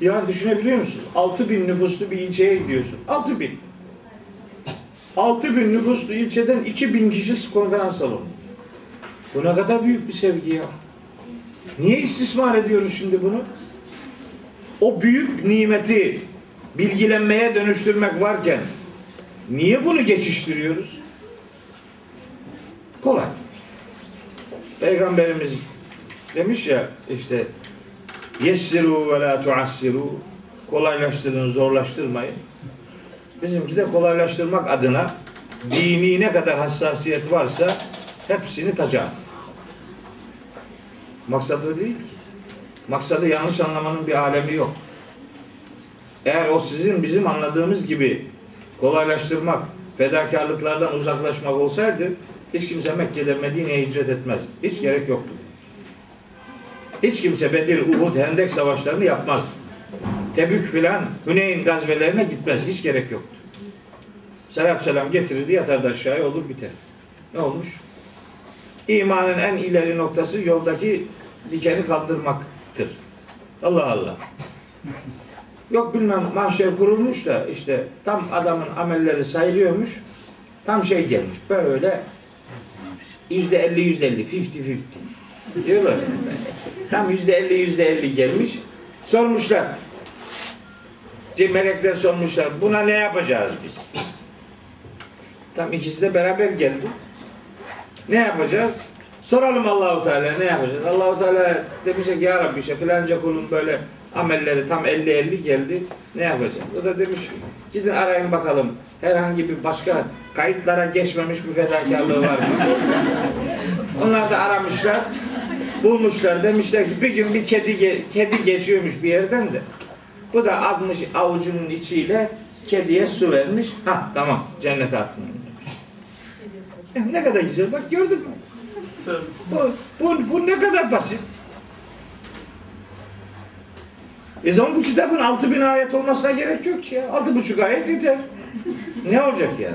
Ya düşünebiliyor musun? 6 bin nüfuslu bir ilçeye gidiyorsun. 6 bin. 6 bin nüfuslu ilçeden 2 bin kişi konferans salonu. Bu ne kadar büyük bir sevgi ya. Niye istismar ediyoruz şimdi bunu? O büyük nimeti bilgilenmeye dönüştürmek varken niye bunu geçiştiriyoruz? Kolay. Peygamberimiz demiş ya işte yessiru ve la tuassiru kolaylaştırın zorlaştırmayın. Bizimki de kolaylaştırmak adına dini ne kadar hassasiyet varsa hepsini taca. Maksadı değil ki. Maksadı yanlış anlamanın bir alemi yok. Eğer o sizin bizim anladığımız gibi kolaylaştırmak, fedakarlıklardan uzaklaşmak olsaydı hiç kimse Mekke'de Medine'ye hicret etmez. Hiç gerek yoktu. Hiç kimse Bedir, Uhud, Hendek savaşlarını yapmaz. Tebük filan, Hüneyn gazvelerine gitmez. Hiç gerek yoktu. Selam selam getirirdi yatardı aşağıya olur biter. Ne olmuş? İmanın en ileri noktası yoldaki dikeni kaldırmaktır. Allah Allah. Yok bilmem mahşer kurulmuş da işte tam adamın amelleri sayılıyormuş. Tam şey gelmiş böyle yüzde elli yüzde elli fifty fifty diyorlar. Tam yüzde elli yüzde elli gelmiş. Sormuşlar. Melekler sormuşlar. Buna ne yapacağız biz? Tam ikisi de beraber geldi. Ne yapacağız? Soralım Allahu Teala ne yapacağız? Allahu Teala demiş ki ya Rabbi işte filanca kulun böyle amelleri tam 50-50 geldi. Ne yapacağız? O da demiş gidin arayın bakalım herhangi bir başka kayıtlara geçmemiş bir fedakarlığı var mı? Onlar da aramışlar. Bulmuşlar demişler ki bir gün bir kedi kedi geçiyormuş bir yerden de. Bu da atmış avucunun içiyle kediye su vermiş. Ha tamam demiş. Ya ne kadar güzel bak gördün mü? Bu, bu, bu ne kadar basit. E zaman bu kitabın altı bin ayet olmasına gerek yok ki ya. Altı buçuk ayet yeter. Ne olacak yani?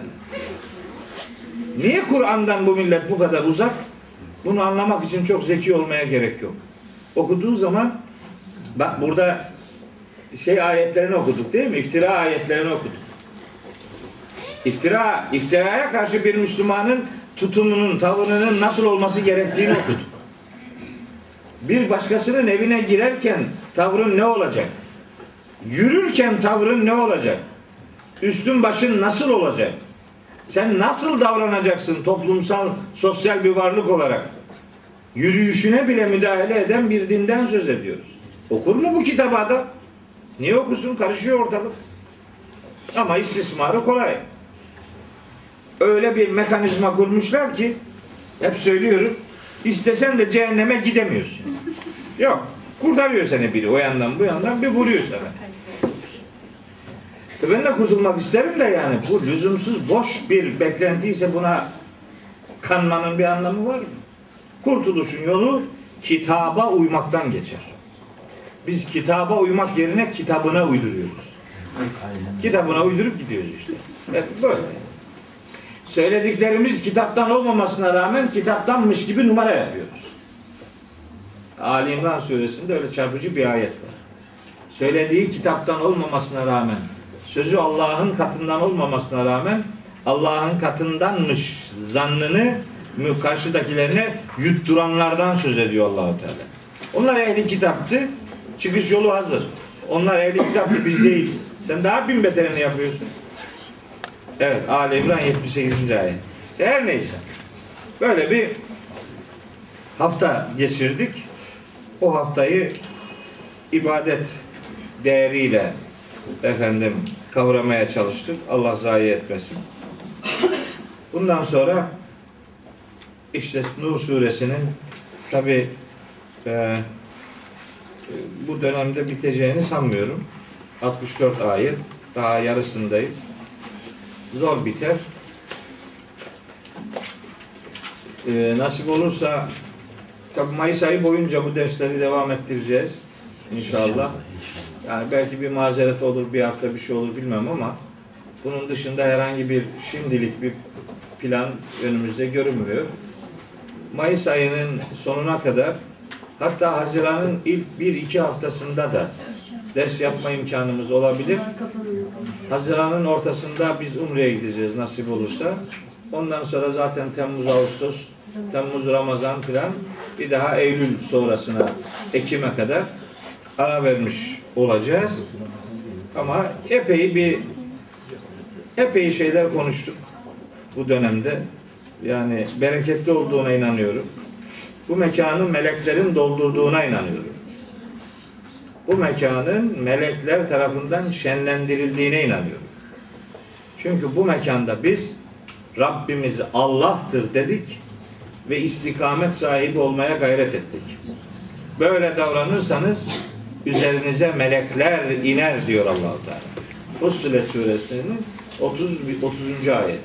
Niye Kur'an'dan bu millet bu kadar uzak? Bunu anlamak için çok zeki olmaya gerek yok. Okuduğu zaman bak burada şey ayetlerini okuduk değil mi? İftira ayetlerini okuduk. İftira, iftiraya karşı bir Müslümanın tutumunun, tavırının nasıl olması gerektiğini okuduk. Bir başkasının evine girerken tavrın ne olacak? Yürürken tavrın ne olacak? Üstün başın nasıl olacak? Sen nasıl davranacaksın toplumsal, sosyal bir varlık olarak? Yürüyüşüne bile müdahale eden bir dinden söz ediyoruz. Okur mu bu kitabı adam? Niye okusun? Karışıyor ortalık. Ama istismarı kolay. Öyle bir mekanizma kurmuşlar ki hep söylüyorum istesen de cehenneme gidemiyorsun. Yok. Kurtarıyor seni biri o yandan bu yandan bir vuruyor sana. E ben de kurtulmak isterim de yani bu lüzumsuz boş bir beklentiyse buna kanmanın bir anlamı var mı? Kurtuluşun yolu kitaba uymaktan geçer. Biz kitaba uymak yerine kitabına uyduruyoruz. Kitabına uydurup gidiyoruz işte. Evet, böyle. Söylediklerimiz kitaptan olmamasına rağmen kitaptanmış gibi numara yapıyoruz. Ali İmran suresinde öyle çarpıcı bir ayet var. Söylediği kitaptan olmamasına rağmen, sözü Allah'ın katından olmamasına rağmen Allah'ın katındanmış zannını karşıdakilerine yutturanlardan söz ediyor Allahu Teala. Onlar ehli kitaptı. Çıkış yolu hazır. Onlar ehli kitaptı biz değiliz. Sen daha bin beterini yapıyorsun. Evet Ali İmran 78. ayet. Her neyse. Böyle bir hafta geçirdik. O haftayı ibadet değeriyle efendim kavramaya çalıştık. Allah zayi etmesin. Bundan sonra işte Nur suresinin tabi bu dönemde biteceğini sanmıyorum. 64 ayet. Daha yarısındayız. Zor biter. Ee, nasip olursa tabi Mayıs ayı boyunca bu dersleri devam ettireceğiz. İnşallah. Yani belki bir mazeret olur, bir hafta bir şey olur bilmem ama bunun dışında herhangi bir şimdilik bir plan önümüzde görünmüyor. Mayıs ayının sonuna kadar hatta Haziran'ın ilk bir iki haftasında da ders yapma imkanımız olabilir. Haziran'ın ortasında biz Umre'ye gideceğiz nasip olursa. Ondan sonra zaten Temmuz, Ağustos, Temmuz, Ramazan filan bir daha Eylül sonrasına Ekim'e kadar ara vermiş olacağız. Ama epey bir epey şeyler konuştuk bu dönemde. Yani bereketli olduğuna inanıyorum. Bu mekanın meleklerin doldurduğuna inanıyorum. Bu mekanın melekler tarafından şenlendirildiğine inanıyorum. Çünkü bu mekanda biz Rabbimiz Allah'tır dedik ve istikamet sahibi olmaya gayret ettik. Böyle davranırsanız üzerinize melekler iner diyor Allah-u Teala. Fussilet suresinin 30 30. ayet.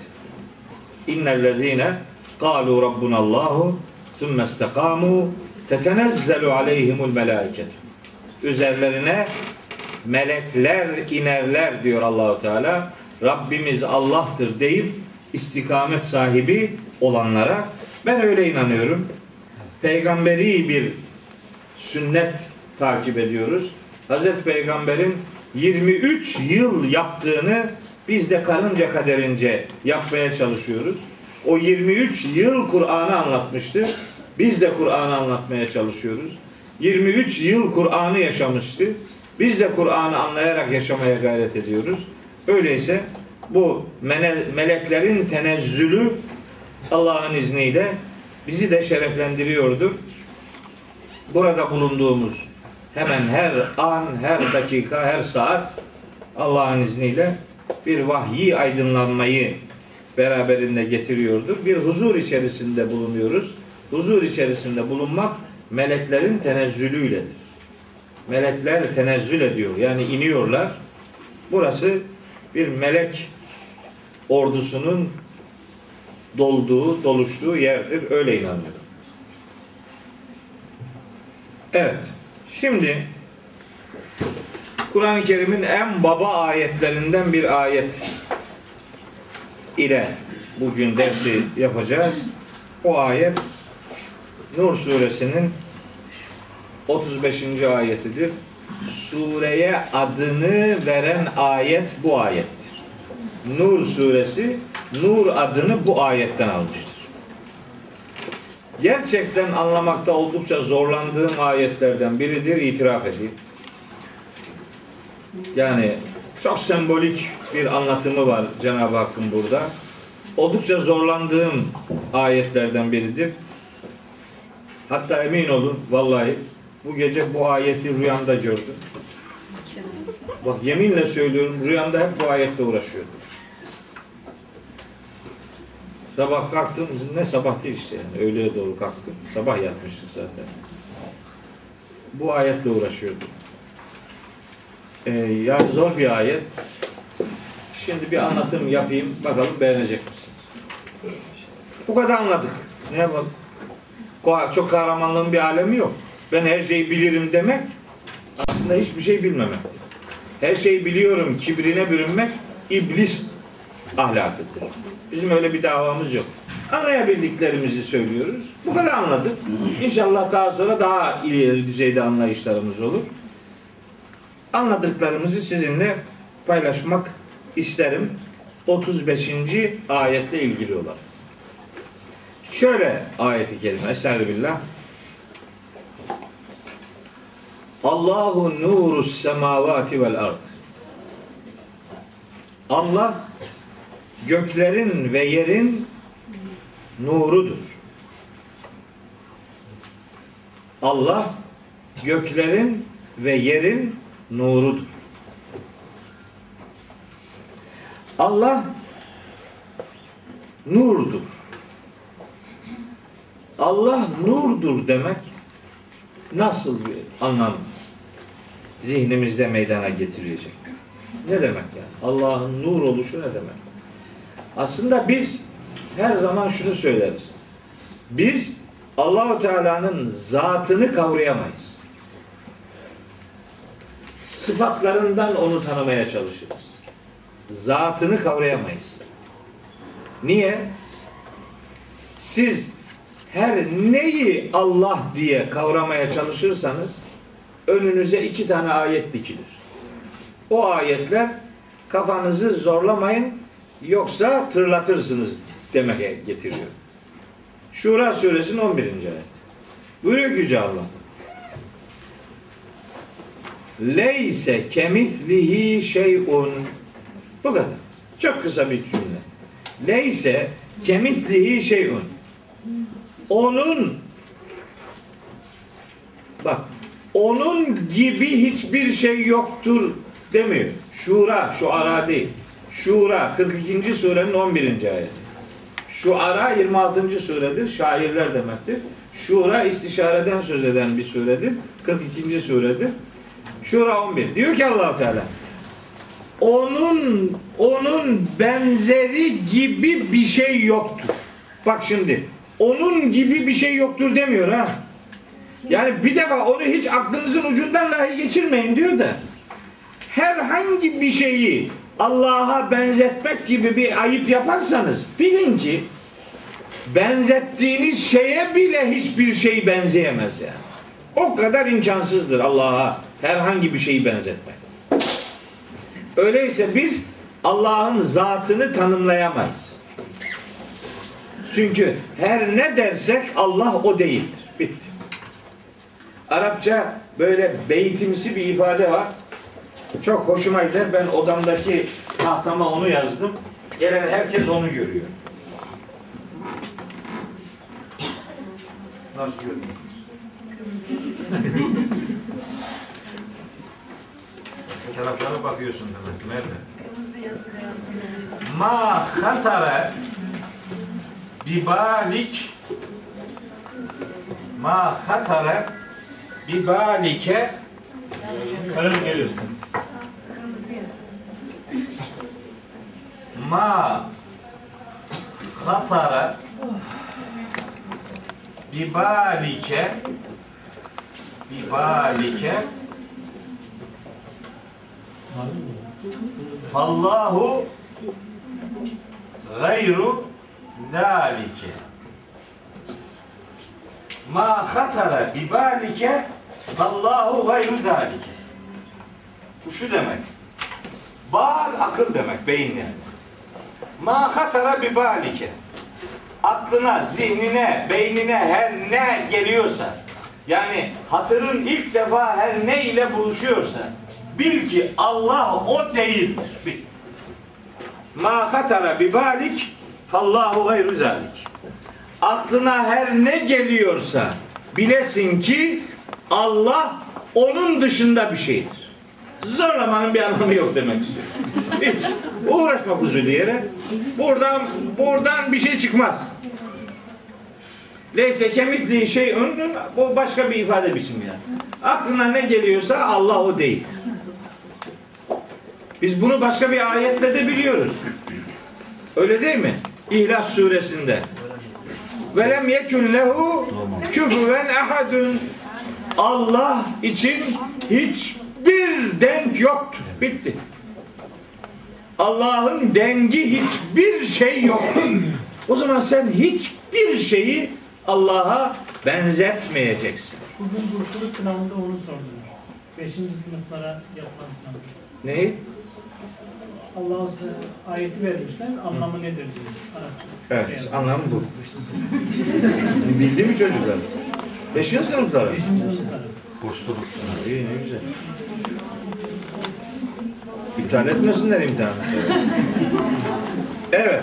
İnnellezine kalu rabbunallahu sümme istekamu tetenezzelu aleyhimul melaiket. Üzerlerine melekler inerler diyor Allahu Teala. Rabbimiz Allah'tır deyip istikamet sahibi olanlara ben öyle inanıyorum. Peygamberi bir sünnet takip ediyoruz. Hazreti Peygamber'in 23 yıl yaptığını biz de karınca kaderince yapmaya çalışıyoruz. O 23 yıl Kur'an'ı anlatmıştı. Biz de Kur'an'ı anlatmaya çalışıyoruz. 23 yıl Kur'an'ı yaşamıştı. Biz de Kur'an'ı anlayarak yaşamaya gayret ediyoruz. Öyleyse bu meleklerin tenezzülü Allah'ın izniyle bizi de şereflendiriyordur. Burada bulunduğumuz hemen her an, her dakika, her saat Allah'ın izniyle bir vahyi aydınlanmayı beraberinde getiriyordur. Bir huzur içerisinde bulunuyoruz. Huzur içerisinde bulunmak meleklerin tenezzülüyledir. Melekler tenezzül ediyor. Yani iniyorlar. Burası bir melek ordusunun dolduğu, doluştuğu yerdir. Öyle inanıyorum. Evet. Şimdi Kur'an-ı Kerim'in en baba ayetlerinden bir ayet ile bugün dersi yapacağız. O ayet Nur suresinin 35. ayetidir. Sureye adını veren ayet bu ayettir. Nur suresi Nur adını bu ayetten almıştır. Gerçekten anlamakta oldukça zorlandığım ayetlerden biridir itiraf edeyim. Yani çok sembolik bir anlatımı var Cenab-ı Hakk'ın burada. Oldukça zorlandığım ayetlerden biridir. Hatta emin olun vallahi bu gece bu ayeti rüyamda gördüm. Bak yeminle söylüyorum rüyamda hep bu ayetle uğraşıyordum. Sabah kalktım, ne sabah değil işte yani öğleye doğru kalktım. Sabah yatmıştık zaten. Bu ayetle uğraşıyordum. Ee, yani zor bir ayet. Şimdi bir anlatım yapayım. Bakalım beğenecek misiniz? Bu kadar anladık. Ne yapalım? Çok kahramanlığın bir alemi yok. Ben her şeyi bilirim demek aslında hiçbir şey bilmemek. Her şeyi biliyorum kibrine bürünmek iblis ahlakıdır. Bizim öyle bir davamız yok. Anlayabildiklerimizi söylüyoruz. Bu kadar anladık. İnşallah daha sonra daha ileri düzeyde anlayışlarımız olur. Anladıklarımızı sizinle paylaşmak isterim. 35. ayetle ilgili olarak. Şöyle ayeti kerime. Estağfirullah. Allahu nuru semavati vel ard. Allah göklerin ve yerin nurudur. Allah göklerin ve yerin nurudur. Allah nurdur. Allah nurdur demek nasıl bir anlam zihnimizde meydana getirilecek? Ne demek yani? Allah'ın nur oluşu ne demek? Aslında biz her zaman şunu söyleriz. Biz Allahu Teala'nın zatını kavrayamayız. Sıfatlarından onu tanımaya çalışırız. Zatını kavrayamayız. Niye? Siz her neyi Allah diye kavramaya çalışırsanız önünüze iki tane ayet dikilir. O ayetler kafanızı zorlamayın yoksa tırlatırsınız demek getiriyor. Şura suresinin 11. ayet. Buyuruyor Yüce Allah. Leyse kemislihi şeyun. Bu kadar. Çok kısa bir cümle. Leyse kemislihi şeyun. Onun bak onun gibi hiçbir şey yoktur demiyor. Şura, şu ara değil. Şura 42. surenin 11. ayeti. Şu ara 26. suredir. Şairler demektir. Şura istişareden söz eden bir suredir. 42. suredir. Şura 11. Diyor ki allah Teala onun onun benzeri gibi bir şey yoktur. Bak şimdi onun gibi bir şey yoktur demiyor ha. Yani bir defa onu hiç aklınızın ucundan dahi geçirmeyin diyor da herhangi bir şeyi Allah'a benzetmek gibi bir ayıp yaparsanız bilin ki benzettiğiniz şeye bile hiçbir şey benzeyemez yani. O kadar imkansızdır Allah'a herhangi bir şeyi benzetmek. Öyleyse biz Allah'ın zatını tanımlayamayız. Çünkü her ne dersek Allah o değildir. Bitti. Arapça böyle beytimsi bir ifade var. Çok hoşuma gider. Ben odamdaki tahtama onu yazdım. Gelen herkes onu görüyor. Nasıl görüyor? Bu taraflara bakıyorsun demek. Nerede? Ma hatara bibalik ma hatara bibalike Kalem geliyorsun. ma. Hatara bibalike. Bibalike. Fallahu gayru zalike. Ma hatara bibalike fallahu gayru zalike bu şu demek Bal akıl demek beyin yani. Ma hatara bi balike. Aklına, zihnine, beynine her ne geliyorsa yani hatırın ilk defa her ne ile buluşuyorsa bil ki Allah o değildir. Bil. Ma hatara bi balik fallahu gayru zalik. Aklına her ne geliyorsa bilesin ki Allah onun dışında bir şeydir. Zorlamanın bir anlamı yok demek istiyorum. Hiç uğraşma fuzuli yere. Buradan buradan bir şey çıkmaz. Leyse kemitli şey önün bu başka bir ifade biçimi yani. Aklına ne geliyorsa Allah o değil. Biz bunu başka bir ayetle de biliyoruz. Öyle değil mi? İhlas suresinde. Velem yekun lehu küfüven ahadun. Allah için hiçbir denk yoktur. Bitti. Allah'ın dengi hiçbir şey yoktur. O zaman sen hiçbir şeyi Allah'a benzetmeyeceksin. Bugün bursluluk sınavında onu sordular. Beşinci sınıflara yapılan sınav. Neyi? Size ayeti vermişler. Anlamı nedir diyor. Arapça. Evet, anlamı bu. Bildi mi çocuklar? Beşinci sınıflar. Beşinci sınıflara. Boşluk. İyi ne güzel. İptal etmesinler imtihanı. Evet.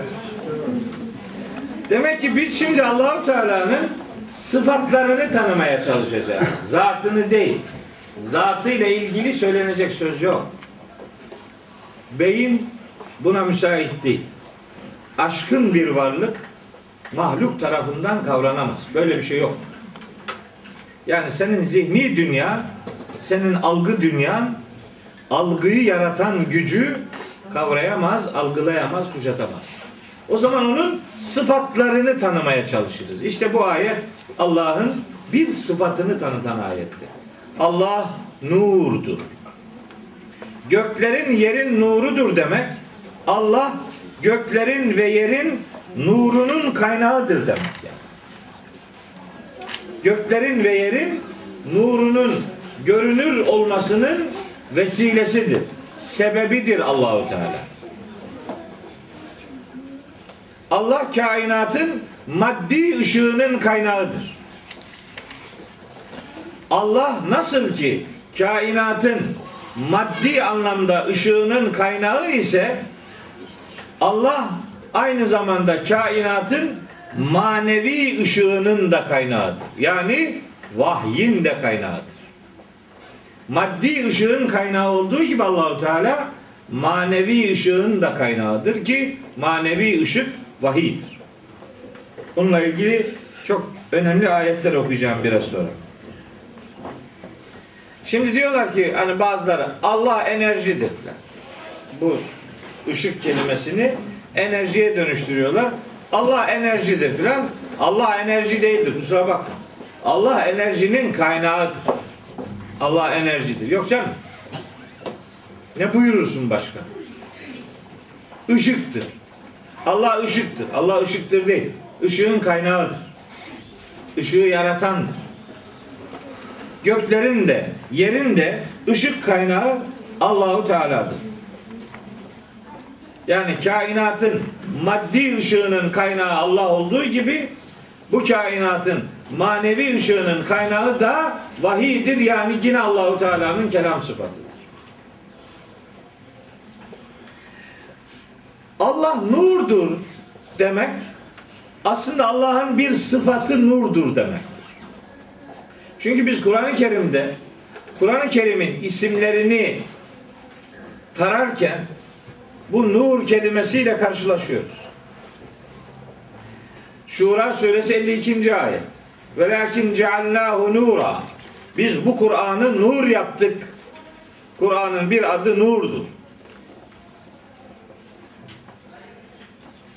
Demek ki biz şimdi Allahu Teala'nın sıfatlarını tanımaya çalışacağız. Zatını değil. Zatıyla ilgili söylenecek söz yok. Beyin buna müsait değil. Aşkın bir varlık mahluk tarafından kavranamaz. Böyle bir şey yok. Yani senin zihni dünya, senin algı dünyan, algıyı yaratan gücü kavrayamaz, algılayamaz, kuşatamaz. O zaman onun sıfatlarını tanımaya çalışırız. İşte bu ayet Allah'ın bir sıfatını tanıtan ayettir. Allah nurdur. Göklerin yerin nurudur demek. Allah göklerin ve yerin nurunun kaynağıdır demek yani göklerin ve yerin nurunun görünür olmasının vesilesidir. Sebebidir Allahu Teala. Allah kainatın maddi ışığının kaynağıdır. Allah nasıl ki kainatın maddi anlamda ışığının kaynağı ise Allah aynı zamanda kainatın manevi ışığının da kaynağıdır. Yani vahyin de kaynağıdır. Maddi ışığın kaynağı olduğu gibi Allahu Teala manevi ışığın da kaynağıdır ki manevi ışık vahiydir. Bununla ilgili çok önemli ayetler okuyacağım biraz sonra. Şimdi diyorlar ki hani bazıları Allah enerjidir. Bu ışık kelimesini enerjiye dönüştürüyorlar. Allah enerjidir filan. Allah enerji değildir kusura bakma. Allah enerjinin kaynağıdır. Allah enerjidir. Yok canım. Ne buyurursun başka? Işıktır. Allah ışıktır. Allah ışıktır değil. Işığın kaynağıdır. Işığı yaratandır. Göklerin de yerin de ışık kaynağı Allahu Teala'dır. Yani kainatın maddi ışığının kaynağı Allah olduğu gibi bu kainatın manevi ışığının kaynağı da vahidir yani yine Allahu Teala'nın kelam sıfatıdır. Allah nurdur demek aslında Allah'ın bir sıfatı nurdur demektir. Çünkü biz Kur'an-ı Kerim'de Kur'an-ı Kerim'in isimlerini tararken bu nur kelimesiyle karşılaşıyoruz. Şura suresi 52. ayet. Velakin ceallahu nura. Biz bu Kur'an'ı nur yaptık. Kur'an'ın bir adı nurdur.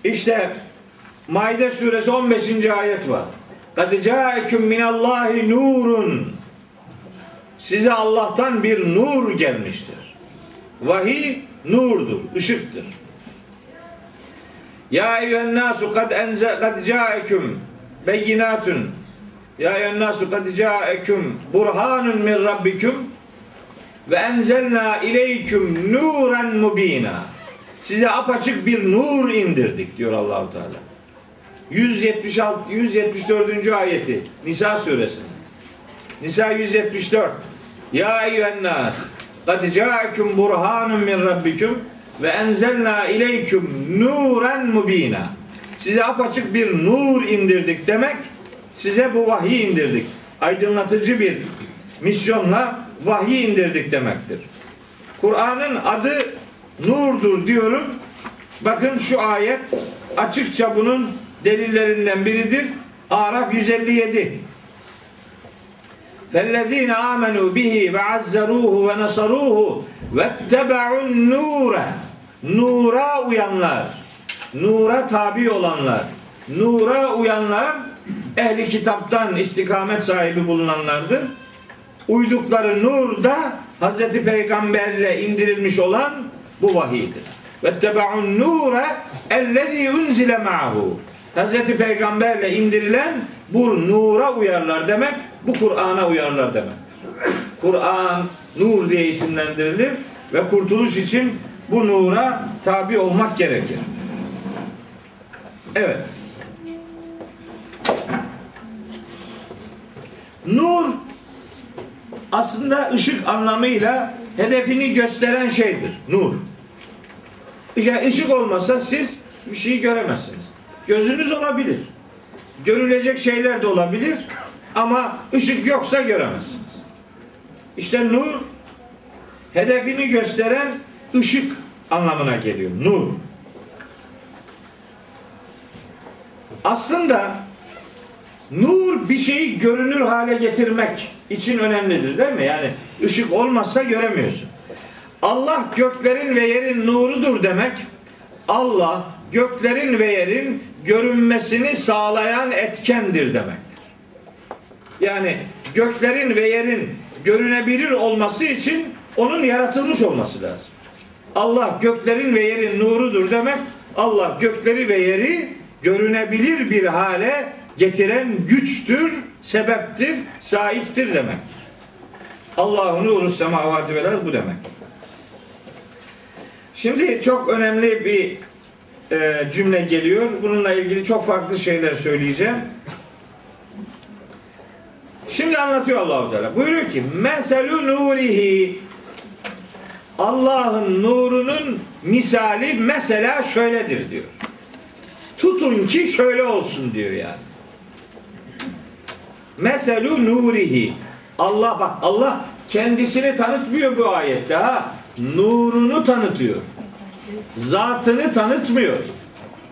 İşte Maide suresi 15. ayet var. Kad ca'ekum minallahi nurun. Size Allah'tan bir nur gelmiştir. Vahiy nurdur, ışıktır. Ya eyyühen nasu kad enze kad ca'ekum beyinatun. Ya eyyühen nasu kad ca'ekum burhanun min rabbikum ve enzelna ileyküm nuran mubina. Size apaçık bir nur indirdik diyor Allahu Teala. 176 174. ayeti Nisa suresinde. Nisa 174. Ya eyyühen nas kad ca'akum burhanun min rabbikum ve enzelna ileyküm nuran mubina. Size apaçık bir nur indirdik demek size bu vahiy indirdik. Aydınlatıcı bir misyonla vahiy indirdik demektir. Kur'an'ın adı nurdur diyorum. Bakın şu ayet açıkça bunun delillerinden biridir. Araf 157. فَالَّذ۪ينَ آمَنُوا بِهِ وَعَزَّرُوهُ وَنَصَرُوهُ Vettebe'un nure. Nura uyanlar. Nura tabi olanlar. Nura uyanlar ehli kitaptan istikamet sahibi bulunanlardır. Uydukları nur da Hz. Peygamberle indirilmiş olan bu vahiydir. Vettebe'un nure ellezî unzile ma'hu. Hz. Peygamberle indirilen bu nura uyarlar demek, bu Kur'an'a uyarlar demek. Kur'an nur diye isimlendirilir ve kurtuluş için bu nura tabi olmak gerekir. Evet. Nur aslında ışık anlamıyla hedefini gösteren şeydir. Nur. Ya ışık olmasa siz bir şeyi göremezsiniz. Gözünüz olabilir. Görülecek şeyler de olabilir ama ışık yoksa göremezsiniz. İşte nur hedefini gösteren ışık anlamına geliyor. Nur. Aslında nur bir şeyi görünür hale getirmek için önemlidir değil mi? Yani ışık olmazsa göremiyorsun. Allah göklerin ve yerin nurudur demek. Allah göklerin ve yerin görünmesini sağlayan etkendir demektir. Yani göklerin ve yerin görünebilir olması için onun yaratılmış olması lazım. Allah göklerin ve yerin nurudur demek. Allah gökleri ve yeri görünebilir bir hale getiren güçtür, sebeptir, sahiptir demektir. Allahu nuru semavati vel bu demek. Şimdi çok önemli bir e, cümle geliyor. Bununla ilgili çok farklı şeyler söyleyeceğim. Şimdi anlatıyor Allahu Teala. Buyuruyor ki: "Meselü nurihi" Allah'ın nurunun misali mesela şöyledir diyor. Tutun ki şöyle olsun diyor yani. Meselü nurihi. Allah bak Allah kendisini tanıtmıyor bu ayette ha. Nurunu tanıtıyor. Zatını tanıtmıyor.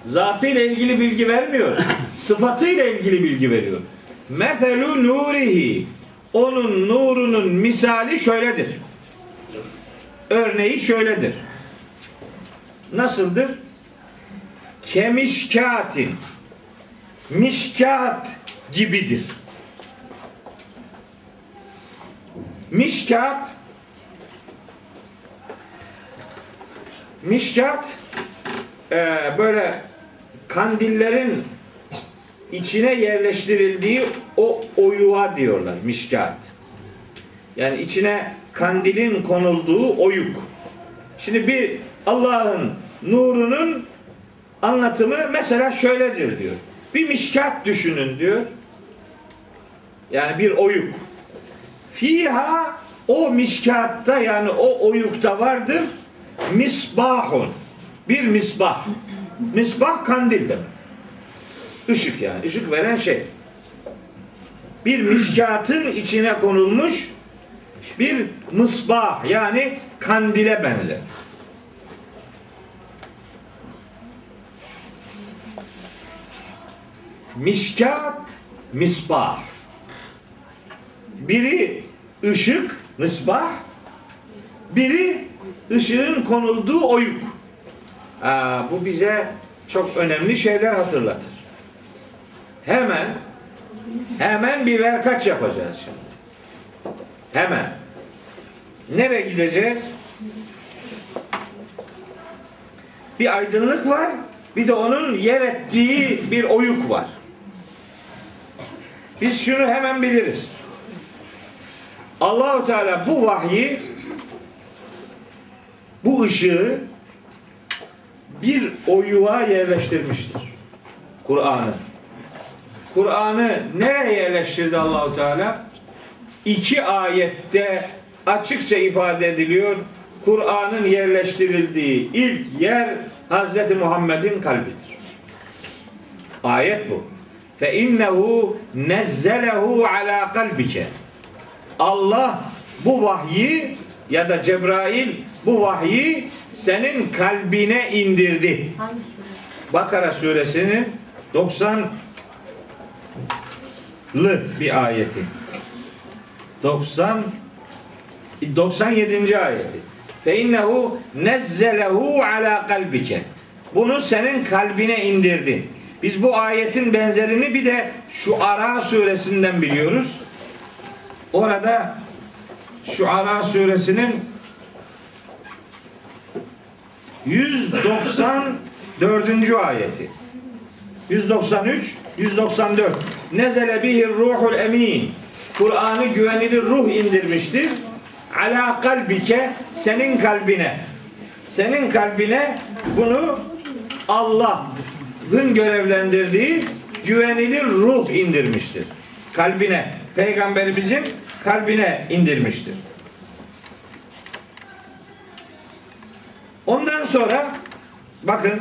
Zatıyla ilgili bilgi vermiyor. Sıfatıyla ilgili bilgi veriyor. Meselü nurihi. Onun nurunun misali şöyledir. Örneği şöyledir. Nasıldır? Kemişkatin. Mişkat gibidir. Mişkat Mişkat e, böyle kandillerin içine yerleştirildiği o oyuğa diyorlar mişkat. Yani içine kandilin konulduğu oyuk. Şimdi bir Allah'ın nurunun anlatımı mesela şöyledir diyor. Bir mişkat düşünün diyor. Yani bir oyuk. Fiha o mişkatta yani o oyukta vardır misbahun. Bir misbah. Misbah kandil demek. Işık yani. ışık veren şey. Bir mişkatın içine konulmuş bir mısbah yani kandile benzer. Mişkat, misbah. Biri ışık, misbah. Biri ışığın konulduğu oyuk. Aa, bu bize çok önemli şeyler hatırlatır. Hemen hemen bir verkaç yapacağız şimdi. Hemen. Nereye gideceğiz? Bir aydınlık var, bir de onun yer ettiği bir oyuk var. Biz şunu hemen biliriz. Allahu Teala bu vahyi bu ışığı bir oyuğa yerleştirmiştir. Kur'an'ı. Kur'an'ı nereye yerleştirdi Allahu Teala? İki ayette açıkça ifade ediliyor. Kur'an'ın yerleştirildiği ilk yer Hz. Muhammed'in kalbidir. Ayet bu. Fe innehu nezzelehu ala kalbike. Allah bu vahyi ya da Cebrail bu vahyi senin kalbine indirdi. Hangi sure? Bakara suresinin 90'lı bir ayeti. 90 97. ayeti. Fe innehu nezzelehu ala kalbike. Bunu senin kalbine indirdi. Biz bu ayetin benzerini bir de şu Ara suresinden biliyoruz. Orada şu Ara suresinin 194. ayeti. 193, 194. Nezele bihir ruhul emin. Kur'an'ı güvenilir ruh indirmiştir. Ala kalbike senin kalbine. Senin kalbine bunu Allah'ın görevlendirdiği güvenilir ruh indirmiştir. Kalbine, peygamberimizin kalbine indirmiştir. Ondan sonra bakın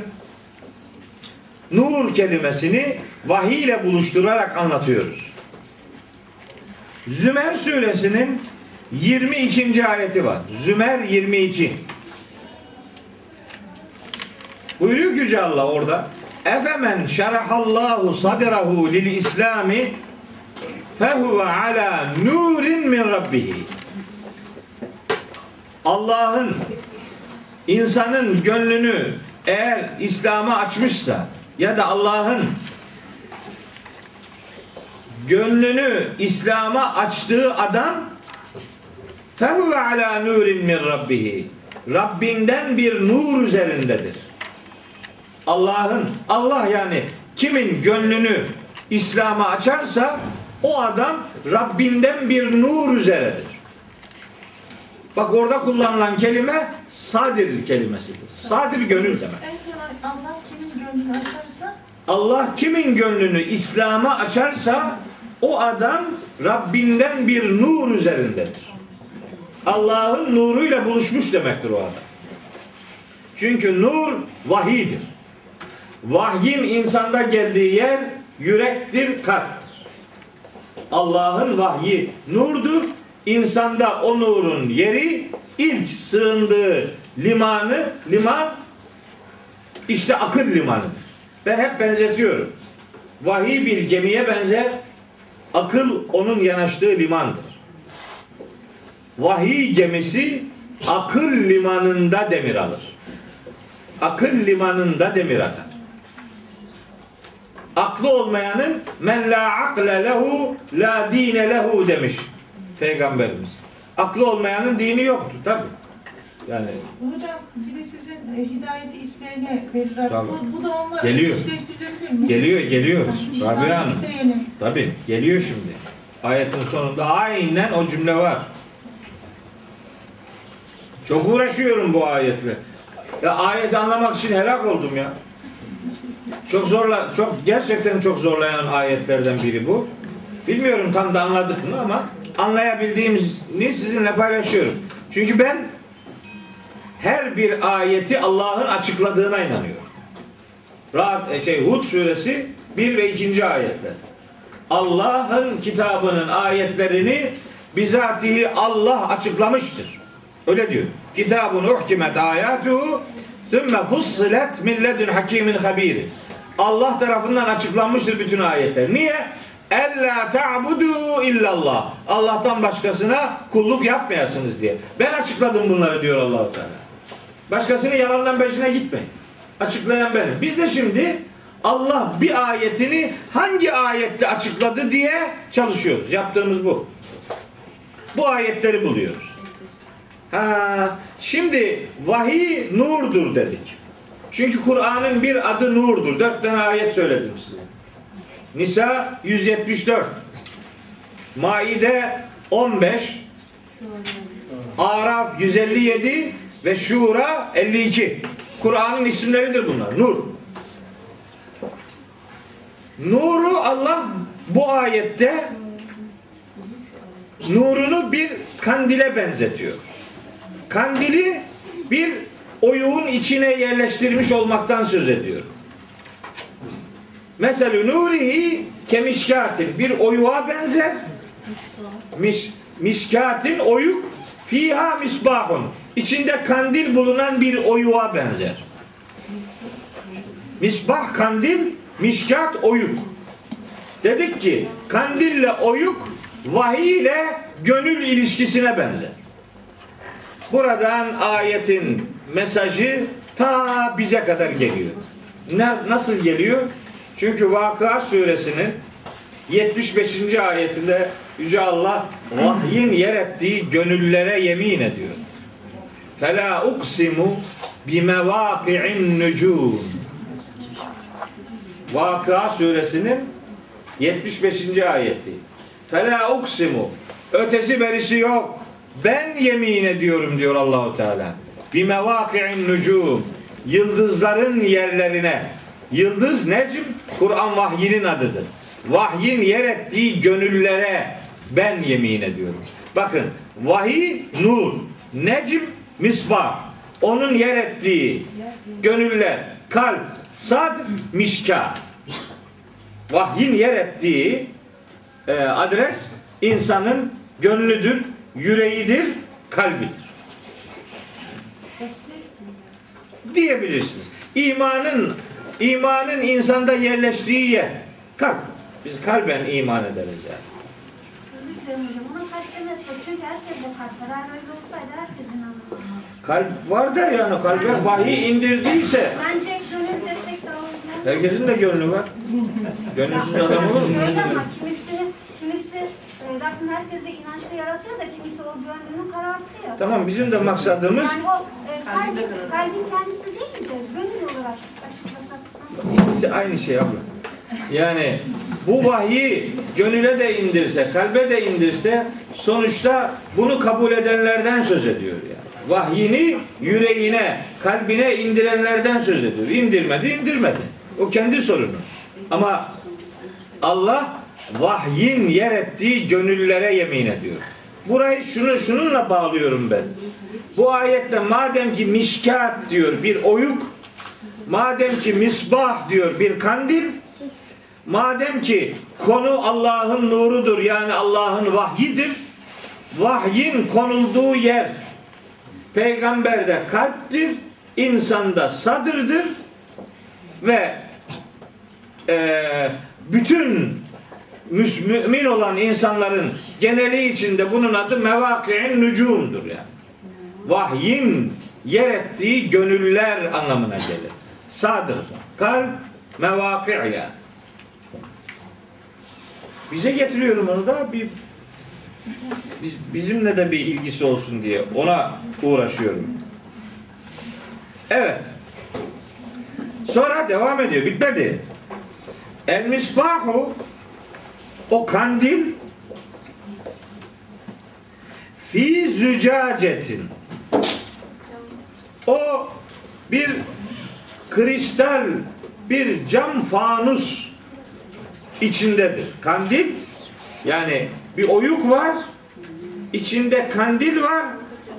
nur kelimesini vahiy ile buluşturarak anlatıyoruz. Zümer suresinin 22. ayeti var. Zümer 22. Buyuruyor ki Yüce Allah orada. Efemen şerahallahu sadrahu lil İslami fehuve ala nurin min rabbihi. Allah'ın insanın gönlünü eğer İslam'a açmışsa ya da Allah'ın gönlünü İslam'a açtığı adam fehuve ala nurin min rabbihi Rabbinden bir nur üzerindedir. Allah'ın Allah yani kimin gönlünü İslam'a açarsa o adam Rabbinden bir nur üzeredir. Bak orada kullanılan kelime sadir kelimesidir. Sadir gönül demek. En Allah kimin Allah kimin gönlünü İslam'a açarsa o adam Rabbinden bir nur üzerindedir. Allah'ın nuruyla buluşmuş demektir o adam. Çünkü nur vahidir. Vahyin insanda geldiği yer yürektir, kalptir. Allah'ın vahyi nurdur. İnsanda o nurun yeri ilk sığındığı limanı, liman işte akıl limanıdır. Ben hep benzetiyorum. Vahiy bir gemiye benzer, akıl onun yanaştığı limandır. Vahiy gemisi akıl limanında demir alır. Akıl limanında demir atar. Aklı olmayanın men la akle lehu la dine lehu demiş Peygamberimiz. Aklı olmayanın dini yoktur tabi. Yani Hocam bir de sizin e, hidayeti isteyene verirler. Tabii. Bu, bu da onunla Geliyor. mi? geliyor geliyor. İslam'ı Rabia Hanım. isteyenim. Tabi geliyor şimdi. Ayetin sonunda aynen o cümle var. Çok uğraşıyorum bu ayetle. Ya ayeti anlamak için helak oldum ya. Çok zorla, çok gerçekten çok zorlayan ayetlerden biri bu. Bilmiyorum tam da anladık mı ama anlayabildiğimizi sizinle paylaşıyorum. Çünkü ben her bir ayeti Allah'ın açıkladığına inanıyorum. Rahat, e, şey Hud suresi 1 ve 2. ayetler. Allah'ın kitabının ayetlerini bizatihi Allah açıklamıştır. Öyle diyor. Kitabun uhkimet ayatuhu sümme fussilet min ledun hakimin habiri. Allah tarafından açıklanmıştır bütün ayetler. Niye? Ella ta'budu illallah. Allah'tan başkasına kulluk yapmayasınız diye. Ben açıkladım bunları diyor Allahu Teala. Başkasının yalandan peşine gitmeyin. Açıklayan benim. Biz de şimdi Allah bir ayetini hangi ayette açıkladı diye çalışıyoruz. Yaptığımız bu. Bu ayetleri buluyoruz. Ha, şimdi vahiy nurdur dedik. Çünkü Kur'an'ın bir adı nurdur. Dört tane ayet söyledim size. Nisa 174. Maide 15. Araf 157 ve Şura 52. Kur'an'ın isimleridir bunlar. Nur. Nuru Allah bu ayette nurunu bir kandile benzetiyor. Kandili bir oyuğun içine yerleştirmiş olmaktan söz ediyor. Mesela nurihi kemişkatin bir oyuğa benzer. Miş, mişkatin oyuk fiha misbahun. İçinde kandil bulunan bir oyuğa benzer. Misbah kandil, mişkat oyuk. Dedik ki kandille oyuk vahiy ile gönül ilişkisine benzer. Buradan ayetin mesajı ta bize kadar geliyor. Ne, nasıl geliyor? Çünkü Vakıa suresinin 75. ayetinde Yüce Allah vahyin yer ettiği gönüllere yemin ediyor. Fela uksimu bimevaki'in nucum. Vakıa suresinin 75. ayeti. Fela uksimu. Ötesi berisi yok. Ben yemin ediyorum diyor Allahu Teala. Bimevaki'in nucum. Yıldızların yerlerine. Yıldız necm Kur'an vahyinin adıdır. Vahyin yer ettiği gönüllere ben yemin ediyorum. Bakın vahiy nur, necm misbah. Onun yer ettiği gönüller, kalp, sad, mişkat. Vahyin yer ettiği e, adres insanın gönlüdür, yüreğidir, kalbidir. Diyebilirsiniz. İmanın imanın insanda yerleştiği yer kalp. Biz kalben iman ederiz yani. Çünkü herkes de kalp anlamı. Kalp var da yani kalbe vahiy indirdiyse Bence gönül desek daha uygun. herkesin de gönlü var. Gönülsüz adam olur mu? Öyle ama kimisi, kimisi e, Rabbim herkese inançlı yaratıyor da kimisi o gönlünü karartıyor. Tamam bizim de maksadımız Yani o e, kalbin, kalbin kendisi değil de gönül olarak açıklasak nasıl? ikisi aynı şey abla. Yani bu vahyi gönüle de indirse, kalbe de indirse sonuçta bunu kabul edenlerden söz ediyor yani. Vahyini yüreğine, kalbine indirenlerden söz ediyor. İndirmedi, indirmedi. O kendi sorunu. Ama Allah vahyin yer ettiği gönüllere yemin ediyor. Burayı şunu şununla bağlıyorum ben. Bu ayette madem ki mişkat diyor bir oyuk, madem ki misbah diyor bir kandil, madem ki konu Allah'ın nurudur yani Allah'ın vahyidir, vahyin konulduğu yer peygamberde kalptir, insanda sadırdır ve eee, bütün mümin olan insanların geneli içinde bunun adı mevaki'in nücumdur yani. Vahyin yer ettiği gönüller anlamına gelir. Sadır, kalp, mevaki yani. Bize getiriyorum onu da bir biz, bizimle de bir ilgisi olsun diye ona uğraşıyorum. Evet. Sonra devam ediyor. Bitmedi. El misbahu o kandil fi zücacetin o bir kristal bir cam fanus içindedir. Kandil yani bir oyuk var içinde kandil var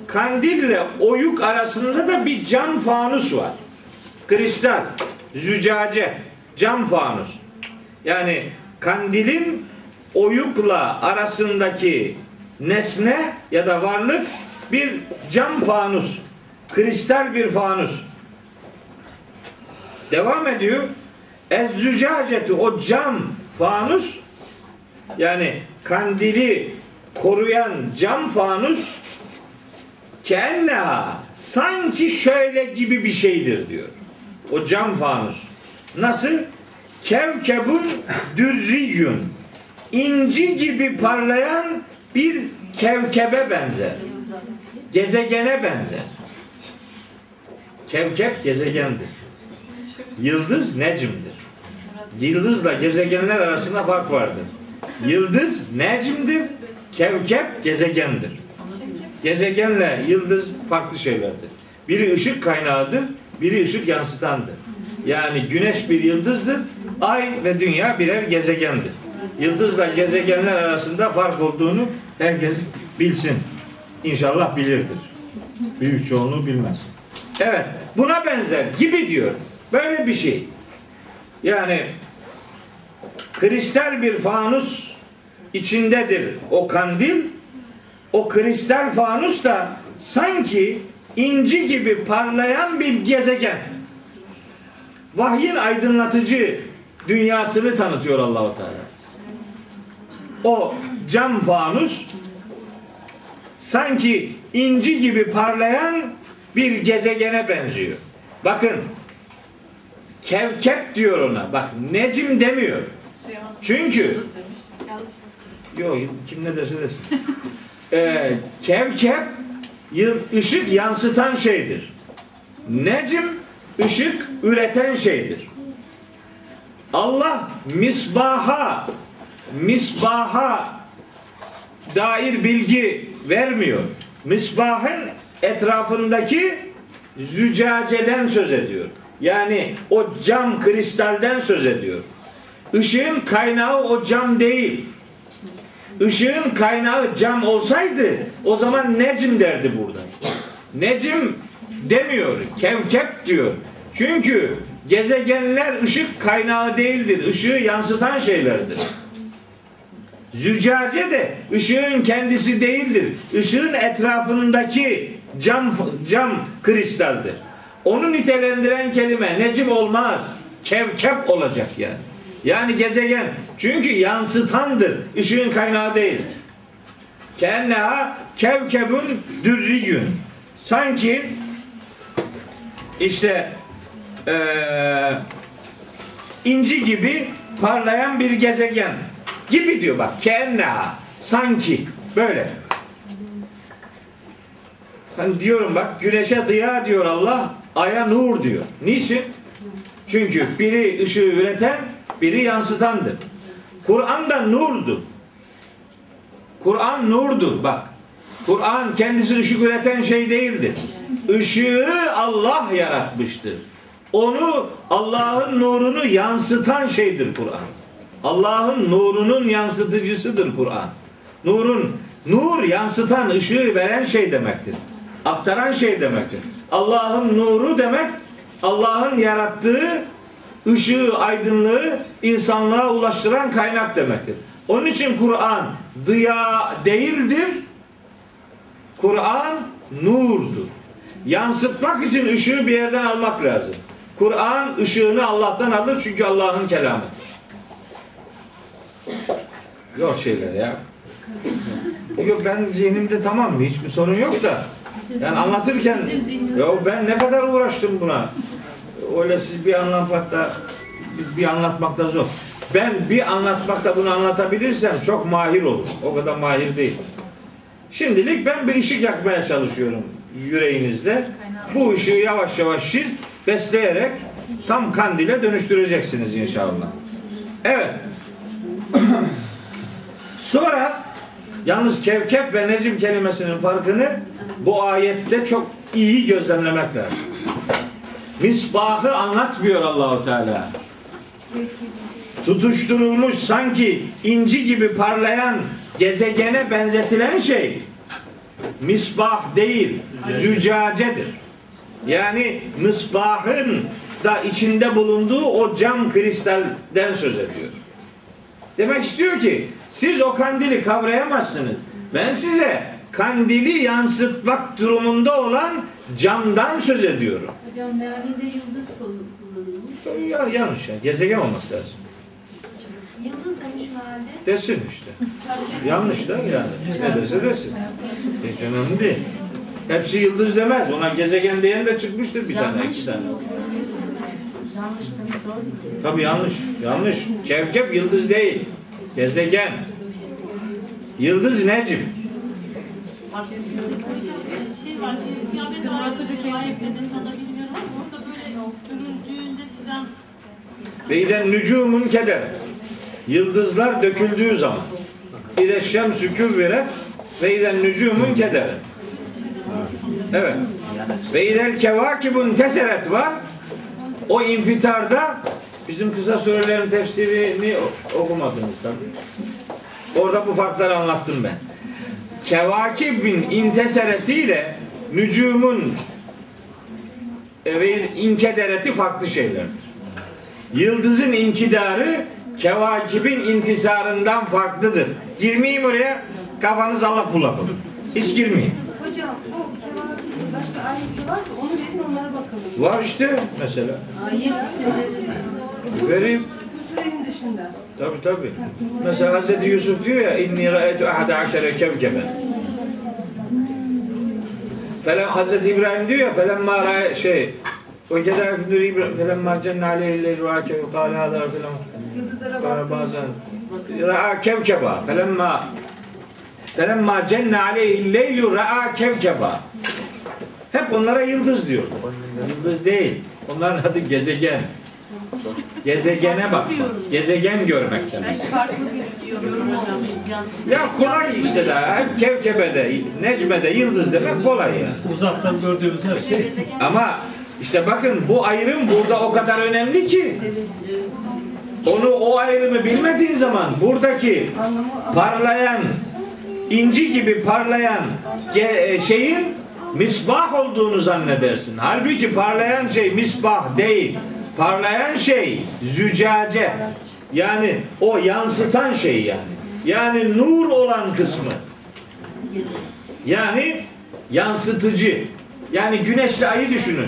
kandille oyuk arasında da bir cam fanus var. Kristal, zücace, cam fanus. Yani kandilin oyukla arasındaki nesne ya da varlık bir cam fanus. Kristal bir fanus. Devam ediyor. Ez-zücaceti o cam fanus yani kandili koruyan cam fanus kenneha sanki şöyle gibi bir şeydir diyor. O cam fanus. Nasıl? Kevkebun dürriyün. İnci gibi parlayan bir kevkebe benzer. Gezegene benzer. Kevkep gezegendir. Yıldız necimdir. Yıldızla gezegenler arasında fark vardır. Yıldız necimdir, kevkep gezegendir. Gezegenle yıldız farklı şeylerdir. Biri ışık kaynağıdır, biri ışık yansıtandır. Yani güneş bir yıldızdır, ay ve dünya birer gezegendir. Yıldızla gezegenler arasında fark olduğunu herkes bilsin. İnşallah bilirdir. Büyük çoğunluğu bilmez. Evet, buna benzer gibi diyor. Böyle bir şey. Yani kristal bir fanus içindedir o kandil. O kristal fanus da sanki inci gibi parlayan bir gezegen. Vahyin aydınlatıcı dünyasını tanıtıyor Allahu Teala. O cam fanus sanki inci gibi parlayan bir gezegene benziyor. Bakın kevkep diyor ona. Bak necim demiyor. Çünkü yok kim ne derse desin. Ee, kevkep ışık yansıtan şeydir. Necim ışık üreten şeydir. Allah misbaha misbaha dair bilgi vermiyor. Misbahın etrafındaki zücaceden söz ediyor. Yani o cam kristalden söz ediyor. Işığın kaynağı o cam değil. Işığın kaynağı cam olsaydı o zaman necim derdi burada. Necim demiyor, kevkep diyor. Çünkü gezegenler ışık kaynağı değildir. Işığı yansıtan şeylerdir. Züccace de ışığın kendisi değildir. Işığın etrafındaki cam cam kristaldir. Onu nitelendiren kelime necim olmaz. Kevkep olacak yani. Yani gezegen. Çünkü yansıtandır. Işığın kaynağı değil. Kenneha kevkebun dürriyün. Sanki işte eee inci gibi parlayan bir gezegen gibi diyor bak. Kenneha sanki böyle. Hani diyorum bak güneşe dıya diyor Allah, aya nur diyor. Niçin? Çünkü biri ışığı üreten, biri yansıtandır. Kur'an da nurdur. Kur'an nurdur bak. Kur'an kendisi ışık üreten şey değildir. Işığı Allah yaratmıştır. Onu Allah'ın nurunu yansıtan şeydir Kur'an. Allah'ın nurunun yansıtıcısıdır Kur'an. Nurun nur yansıtan, ışığı veren şey demektir. Aktaran şey demektir. Allah'ın nuru demek Allah'ın yarattığı ışığı, aydınlığı insanlığa ulaştıran kaynak demektir. Onun için Kur'an dıya değildir. Kur'an nurdur. Yansıtmak için ışığı bir yerden almak lazım. Kur'an ışığını Allah'tan alır çünkü Allah'ın kelamıdır. Zor şeyler ya. Yok ben zihnimde tamam mı? Hiçbir sorun yok da. Yani anlatırken ya ben ne kadar uğraştım buna. Öyle siz bir anlatmakta bir anlatmakta zor. Ben bir anlatmakta bunu anlatabilirsem çok mahir olur. O kadar mahir değil. Şimdilik ben bir ışık yakmaya çalışıyorum yüreğinizde. Bu ışığı yavaş yavaş siz besleyerek tam kandile dönüştüreceksiniz inşallah. Evet. Sonra yalnız kevkep ve necim kelimesinin farkını bu ayette çok iyi gözlemlemek lazım. Misbahı anlatmıyor Allahu Teala. Tutuşturulmuş sanki inci gibi parlayan gezegene benzetilen şey misbah değil, zücacedir. Yani misbahın da içinde bulunduğu o cam kristalden söz ediyor. Demek istiyor ki siz o kandili kavrayamazsınız. Ben size kandili yansıtmak durumunda olan camdan söz ediyorum. Hocam mealinde yıldız kullanılmış. Ya, yanlış ya. Gezegen olması lazım. Yıldız demiş mealde. Desin işte. Yanlış da yani. Ne derse desin. Hiç önemli değil. Hepsi yıldız demez. Ona gezegen diyen de çıkmıştır bir tane, iki tane. Yanlış. Tabii yanlış. Yanlış. Kevkep yıldız değil. Gezegen. Yıldız necim. Ve iden nücumun keder. Yıldızlar döküldüğü zaman. İde şemsü küvvire ve iden nücumun keder. Evet. Ve idel kevakibun teseret var. O infitarda bizim kısa surelerin tefsirini okumadınız tabii. Orada bu farkları anlattım ben. Kevakibin inteseretiyle nücumun ve inkedereti farklı şeylerdir. Yıldızın inkidarı kevakibin intisarından farklıdır. Girmeyeyim oraya kafanız Allah bullak olur. Hiç girmeyin. Hocam bu kevakibin başka ayeti varsa onu verin onlara bakalım. Var işte mesela. Ayet Bu sürenin dışında. Tabi tabi. Mesela Hz. Yusuf diyor ya inni ra'aytu ahada aşere kevkeben. Falan Hazreti İbrahim diyor ya falan mağara şey o kadar nuri İbrahim falan marcen aleyhi ruake ve kâle hâdâ falan Yıldızlara bazen ra'a kevkeba felemma felemma cenne aleyhi leylu ra'a kevkeba hep onlara yıldız diyor. Yıldız değil. Onların adı gezegen. Gezegene bak. Gezegen görmek demek. Belki farklı bir yorum olmuş. Yanlış. Ya kolay işte daha. Hep kevkebede, necmede, yıldız demek kolay ya. Uzaktan gördüğümüz her şey. Ama işte bakın bu ayrım burada o kadar önemli ki onu o ayrımı bilmediğin zaman buradaki parlayan inci gibi parlayan ge- şeyin misbah olduğunu zannedersin. Halbuki parlayan şey misbah değil. Parlayan şey zücace. Yani o yansıtan şey yani. Yani nur olan kısmı. Yani yansıtıcı. Yani güneşle ayı düşünün.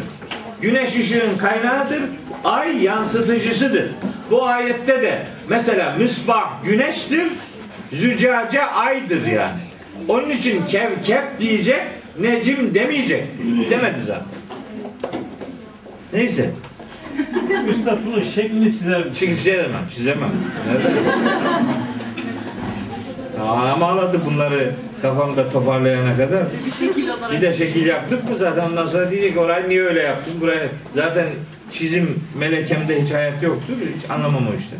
Güneş ışığın kaynağıdır. Ay yansıtıcısıdır. Bu ayette de mesela misbah güneştir. Zücace aydır yani. Onun için kevkep diyecek, necim demeyecek. Demedi zaten. Neyse. Üstad bunun şeklini çizer mi? Çizemem, çizemem. Nerede? Tamam ağladı bunları kafamda toparlayana kadar. Şekil olarak. Bir de şekil yaptık mı zaten ondan sonra diyecek orayı niye öyle yaptın? Buraya zaten çizim melekemde hiç hayat yoktu. Hiç anlamam o işte.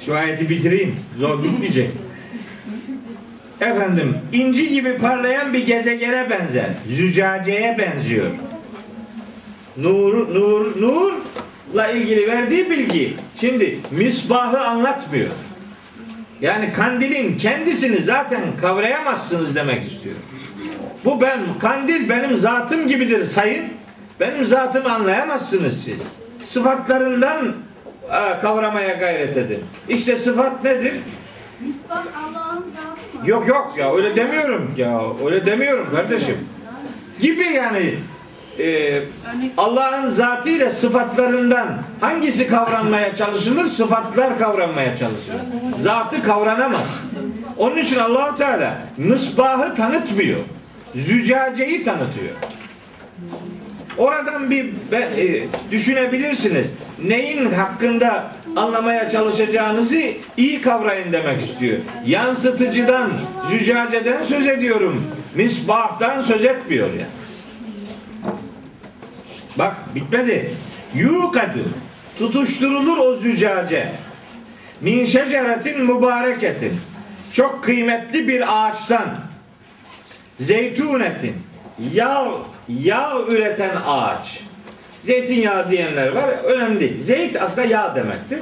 Şu ayeti bitireyim. Zor bitmeyecek. Efendim inci gibi parlayan bir gezegene benzer. Zücaceye benziyor. Nur, nur, nurla ilgili verdiği bilgi. Şimdi misbahı anlatmıyor. Yani kandilin kendisini zaten kavrayamazsınız demek istiyor. Bu ben kandil benim zatım gibidir sayın. Benim zatımı anlayamazsınız siz. Sıfatlarından e, kavramaya gayret edin. İşte sıfat nedir? Misbah Allah'ın zatı mı? Yok yok ya öyle demiyorum ya öyle demiyorum kardeşim. Gibi yani e, Allah'ın zatıyla sıfatlarından hangisi kavranmaya çalışılır? Sıfatlar kavranmaya çalışılır. Zatı kavranamaz. Onun için Allahu Teala mısbahı tanıtmıyor. Zücaceyi tanıtıyor. Oradan bir e, düşünebilirsiniz. Neyin hakkında anlamaya çalışacağınızı iyi kavrayın demek istiyor. Yansıtıcıdan, zücaceden söz ediyorum. Misbahtan söz etmiyor ya. Bak bitmedi. Yukadu tutuşturulur o zücace. Min şeceretin mübareketin. Çok kıymetli bir ağaçtan. Zeytunetin. Yağ, yağ üreten ağaç. Zeytinyağı diyenler var. Önemli değil. Zeyt aslında yağ demektir.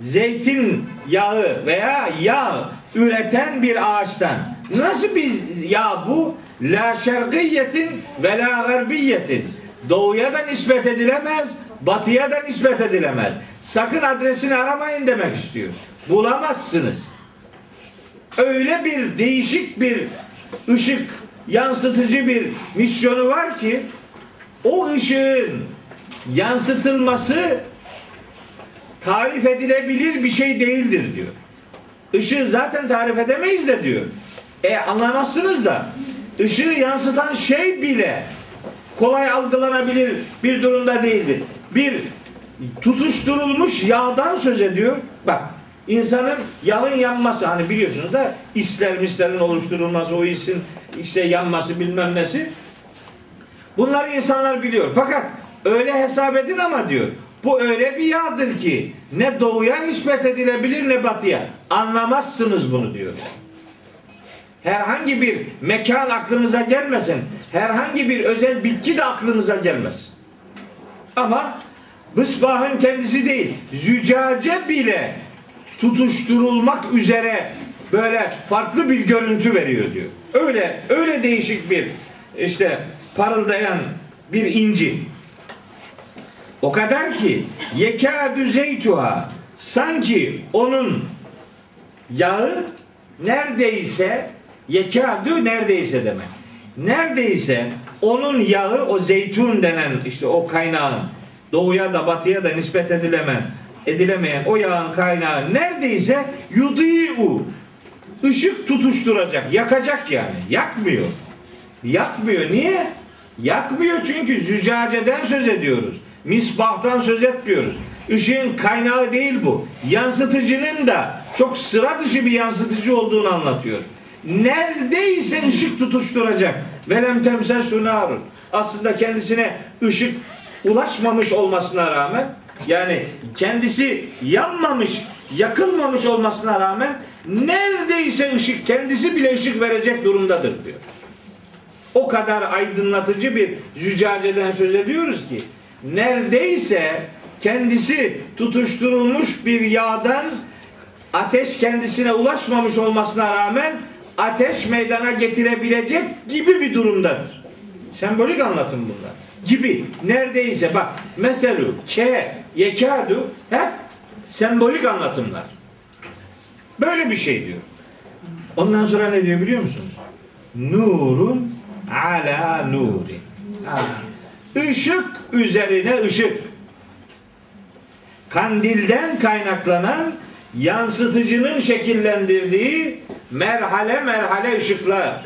Zeytin yağı veya yağ üreten bir ağaçtan. Nasıl bir yağ bu? La şergiyetin ve la garbiyetin. Doğuya da nispet edilemez, batıya da nispet edilemez. Sakın adresini aramayın demek istiyor. Bulamazsınız. Öyle bir değişik bir ışık yansıtıcı bir misyonu var ki o ışığın yansıtılması tarif edilebilir bir şey değildir diyor. Işığı zaten tarif edemeyiz de diyor. E anlamazsınız da ışığı yansıtan şey bile kolay algılanabilir bir durumda değildir. Bir tutuşturulmuş yağdan söz ediyor. Bak insanın yağın yanması hani biliyorsunuz da isler mislerin oluşturulması o isin işte yanması bilmem nesi Bunları insanlar biliyor. Fakat öyle hesap edin ama diyor. Bu öyle bir yağdır ki ne doğuya nispet edilebilir ne batıya. Anlamazsınız bunu diyor. Herhangi bir mekan aklınıza gelmesin. Herhangi bir özel bitki de aklınıza gelmez. Ama Bısbahın kendisi değil. Zücace bile tutuşturulmak üzere böyle farklı bir görüntü veriyor diyor. Öyle öyle değişik bir işte parıldayan bir inci. O kadar ki yekâdü zeytuha sanki onun yağı neredeyse yekâdü neredeyse demek. Neredeyse onun yağı o zeytun denen işte o kaynağın doğuya da batıya da nispet edilemeyen edilemeyen o yağın kaynağı neredeyse yudiu ışık tutuşturacak, yakacak yani. Yakmıyor. Yakmıyor. Niye? Yakmıyor çünkü zücaceden söz ediyoruz. Misbahtan söz etmiyoruz. Işığın kaynağı değil bu. Yansıtıcının da çok sıra dışı bir yansıtıcı olduğunu anlatıyor. Neredeyse ışık tutuşturacak. Velem temsel sunarun. Aslında kendisine ışık ulaşmamış olmasına rağmen yani kendisi yanmamış, yakılmamış olmasına rağmen neredeyse ışık kendisi bile ışık verecek durumdadır diyor. O kadar aydınlatıcı bir züccaceden söz ediyoruz ki neredeyse kendisi tutuşturulmuş bir yağdan ateş kendisine ulaşmamış olmasına rağmen ateş meydana getirebilecek gibi bir durumdadır. Sembolik anlatım bunlar. Gibi. Neredeyse bak meselu, ke, yekadu hep sembolik anlatımlar. Böyle bir şey diyor. Ondan sonra ne diyor biliyor musunuz? Nurun ala nuri. Işık üzerine ışık. Kandilden kaynaklanan yansıtıcının şekillendirdiği merhale merhale ışıklar.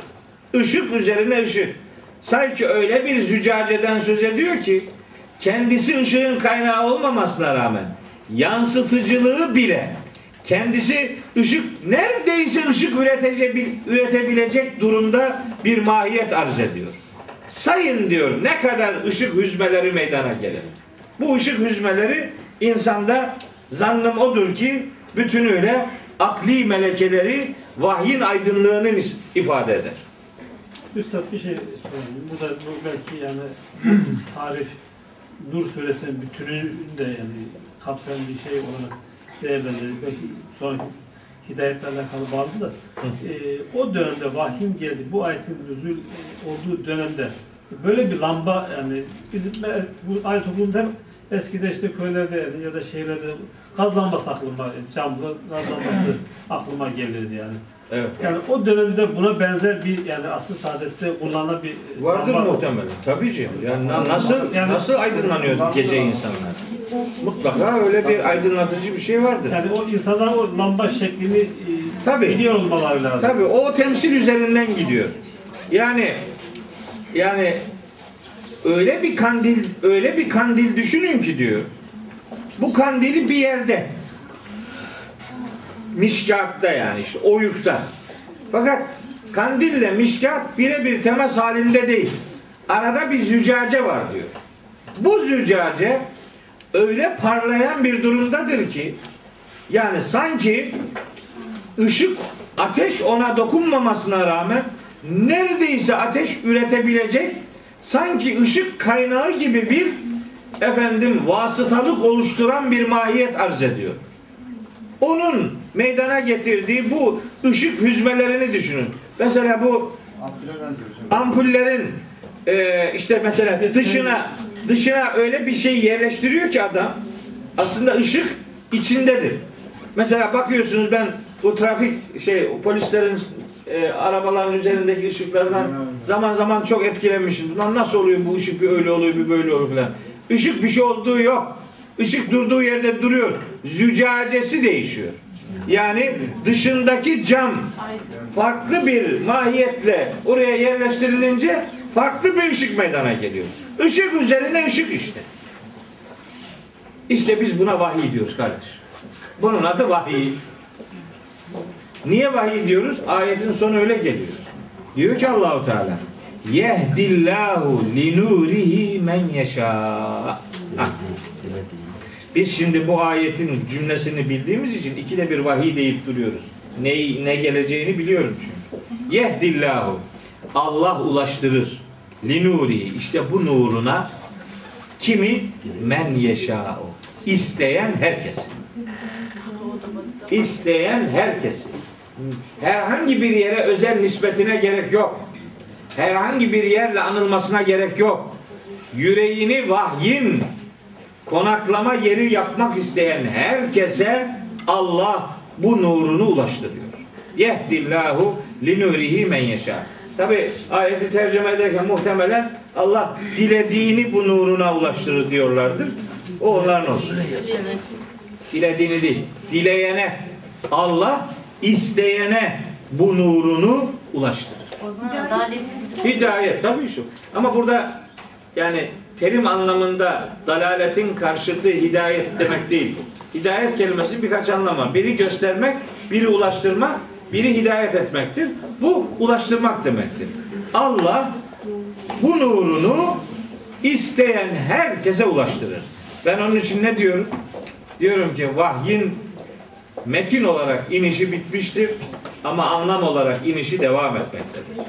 Işık üzerine ışık. Sanki öyle bir züccaceden söz ediyor ki kendisi ışığın kaynağı olmamasına rağmen yansıtıcılığı bile kendisi ışık neredeyse ışık üretecek, üretebilecek durumda bir mahiyet arz ediyor. Sayın diyor ne kadar ışık hüzmeleri meydana gelir. Bu ışık hüzmeleri insanda zannım odur ki bütünüyle akli melekeleri vahyin aydınlığını ifade eder. Üstad bir şey sorayım. Bu da bu belki yani tarif Nur suresinin bütününü de yani kapsayan bir şey olarak değerlendirir. Belki sonraki hidayetle alakalı bağlı da. Ee, o dönemde vahyin geldi. Bu ayetin nüzul olduğu dönemde böyle bir lamba yani bizim bu ayet okulunda eskide işte köylerde ya da şehirlerde gaz lambası aklıma, camlı gaz lambası aklıma gelirdi yani. Evet. Yani o dönemde buna benzer bir yani asıl saadette kullanılan bir Vardır lamba- muhtemelen. Tabii canım. Yani na- nasıl Yani- nasıl aydınlanıyor gece insanlar? Mutlaka öyle bir aydınlatıcı bir şey vardır. Yani o insanlar o lamba şeklini e, Tabii. biliyor olmaları lazım. Tabii o temsil üzerinden gidiyor. Yani yani öyle bir kandil öyle bir kandil düşünün ki diyor. Bu kandili bir yerde mişkatta yani işte oyukta. Fakat kandille mişkat birebir temas halinde değil. Arada bir zücace var diyor. Bu zücace öyle parlayan bir durumdadır ki yani sanki ışık ateş ona dokunmamasına rağmen neredeyse ateş üretebilecek sanki ışık kaynağı gibi bir efendim vasıtalık oluşturan bir mahiyet arz ediyor. Onun meydana getirdiği bu ışık hüzmelerini düşünün. Mesela bu ampullerin e, işte mesela dışına dışına öyle bir şey yerleştiriyor ki adam aslında ışık içindedir. Mesela bakıyorsunuz ben bu trafik şey polislerin e, arabaların üzerindeki ışıklardan zaman zaman çok etkilenmişim. Lan nasıl oluyor bu ışık bir öyle oluyor bir böyle oluyor falan. Işık bir şey olduğu yok. Işık durduğu yerde duruyor. Zücacesi değişiyor. Yani dışındaki cam farklı bir mahiyetle oraya yerleştirilince farklı bir ışık meydana geliyor. Işık üzerine ışık işte. İşte biz buna vahiy diyoruz kardeş. Bunun adı vahiy. Niye vahiy diyoruz? Ayetin sonu öyle geliyor. Diyor ki Allahu Teala Yehdillahu linurihi men yeşâ. Biz şimdi bu ayetin cümlesini bildiğimiz için ikide bir vahiy deyip duruyoruz. Ne, ne geleceğini biliyorum çünkü. Yehdillahu. Allah ulaştırır. Linuri. işte bu nuruna kimi? Men yeşâ'u. İsteyen herkesi. İsteyen herkesi. Herhangi bir yere özel nispetine gerek yok. Herhangi bir yerle anılmasına gerek yok. Yüreğini vahyin konaklama yeri yapmak isteyen herkese Allah bu nurunu ulaştırıyor. Yehdillahu linurihi men yeşâ. Tabi ayeti tercüme ederken muhtemelen Allah dilediğini bu nuruna ulaştırır diyorlardır. O onların olsun. Dilediğini değil. Dileyene Allah isteyene bu nurunu ulaştırır. O zaman adaletsiz. Hidayet tabii şu. Ama burada yani terim anlamında dalaletin karşıtı hidayet demek değil. Hidayet kelimesi birkaç anlam var. Biri göstermek, biri ulaştırmak, biri hidayet etmektir. Bu ulaştırmak demektir. Allah bu nurunu isteyen herkese ulaştırır. Ben onun için ne diyorum? Diyorum ki vahyin metin olarak inişi bitmiştir ama anlam olarak inişi devam etmektedir.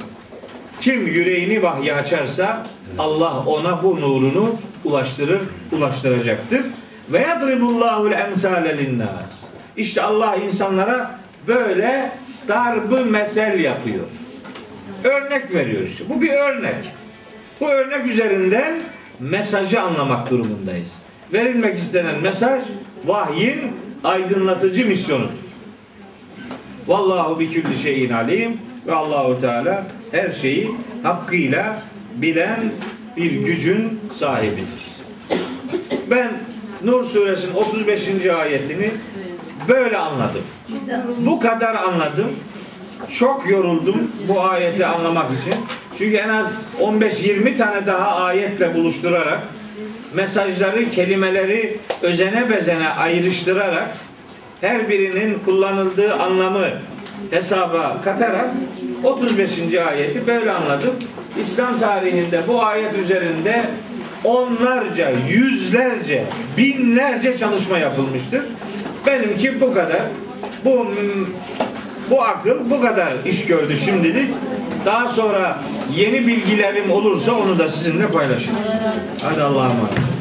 Kim yüreğini vahye açarsa Allah ona bu nurunu ulaştırır, ulaştıracaktır. Ve yadribullahul emsale linnas. İşte Allah insanlara böyle darbı mesel yapıyor. Örnek veriyor işte. Bu bir örnek. Bu örnek üzerinden mesajı anlamak durumundayız. Verilmek istenen mesaj vahyin aydınlatıcı misyonudur. Vallahu bi külli şeyin alim ve Allahu Teala her şeyi hakkıyla bilen bir gücün sahibidir. Ben Nur suresinin 35. ayetini böyle anladım. Bu kadar anladım. Çok yoruldum bu ayeti anlamak için. Çünkü en az 15-20 tane daha ayetle buluşturarak mesajları, kelimeleri özene bezene ayrıştırarak her birinin kullanıldığı anlamı hesaba katarak 35. ayeti böyle anladım. İslam tarihinde bu ayet üzerinde onlarca, yüzlerce, binlerce çalışma yapılmıştır. Benimki bu kadar. Bu bu akıl bu kadar iş gördü şimdilik. Daha sonra yeni bilgilerim olursa onu da sizinle paylaşırım. Hadi Allah'a emanet.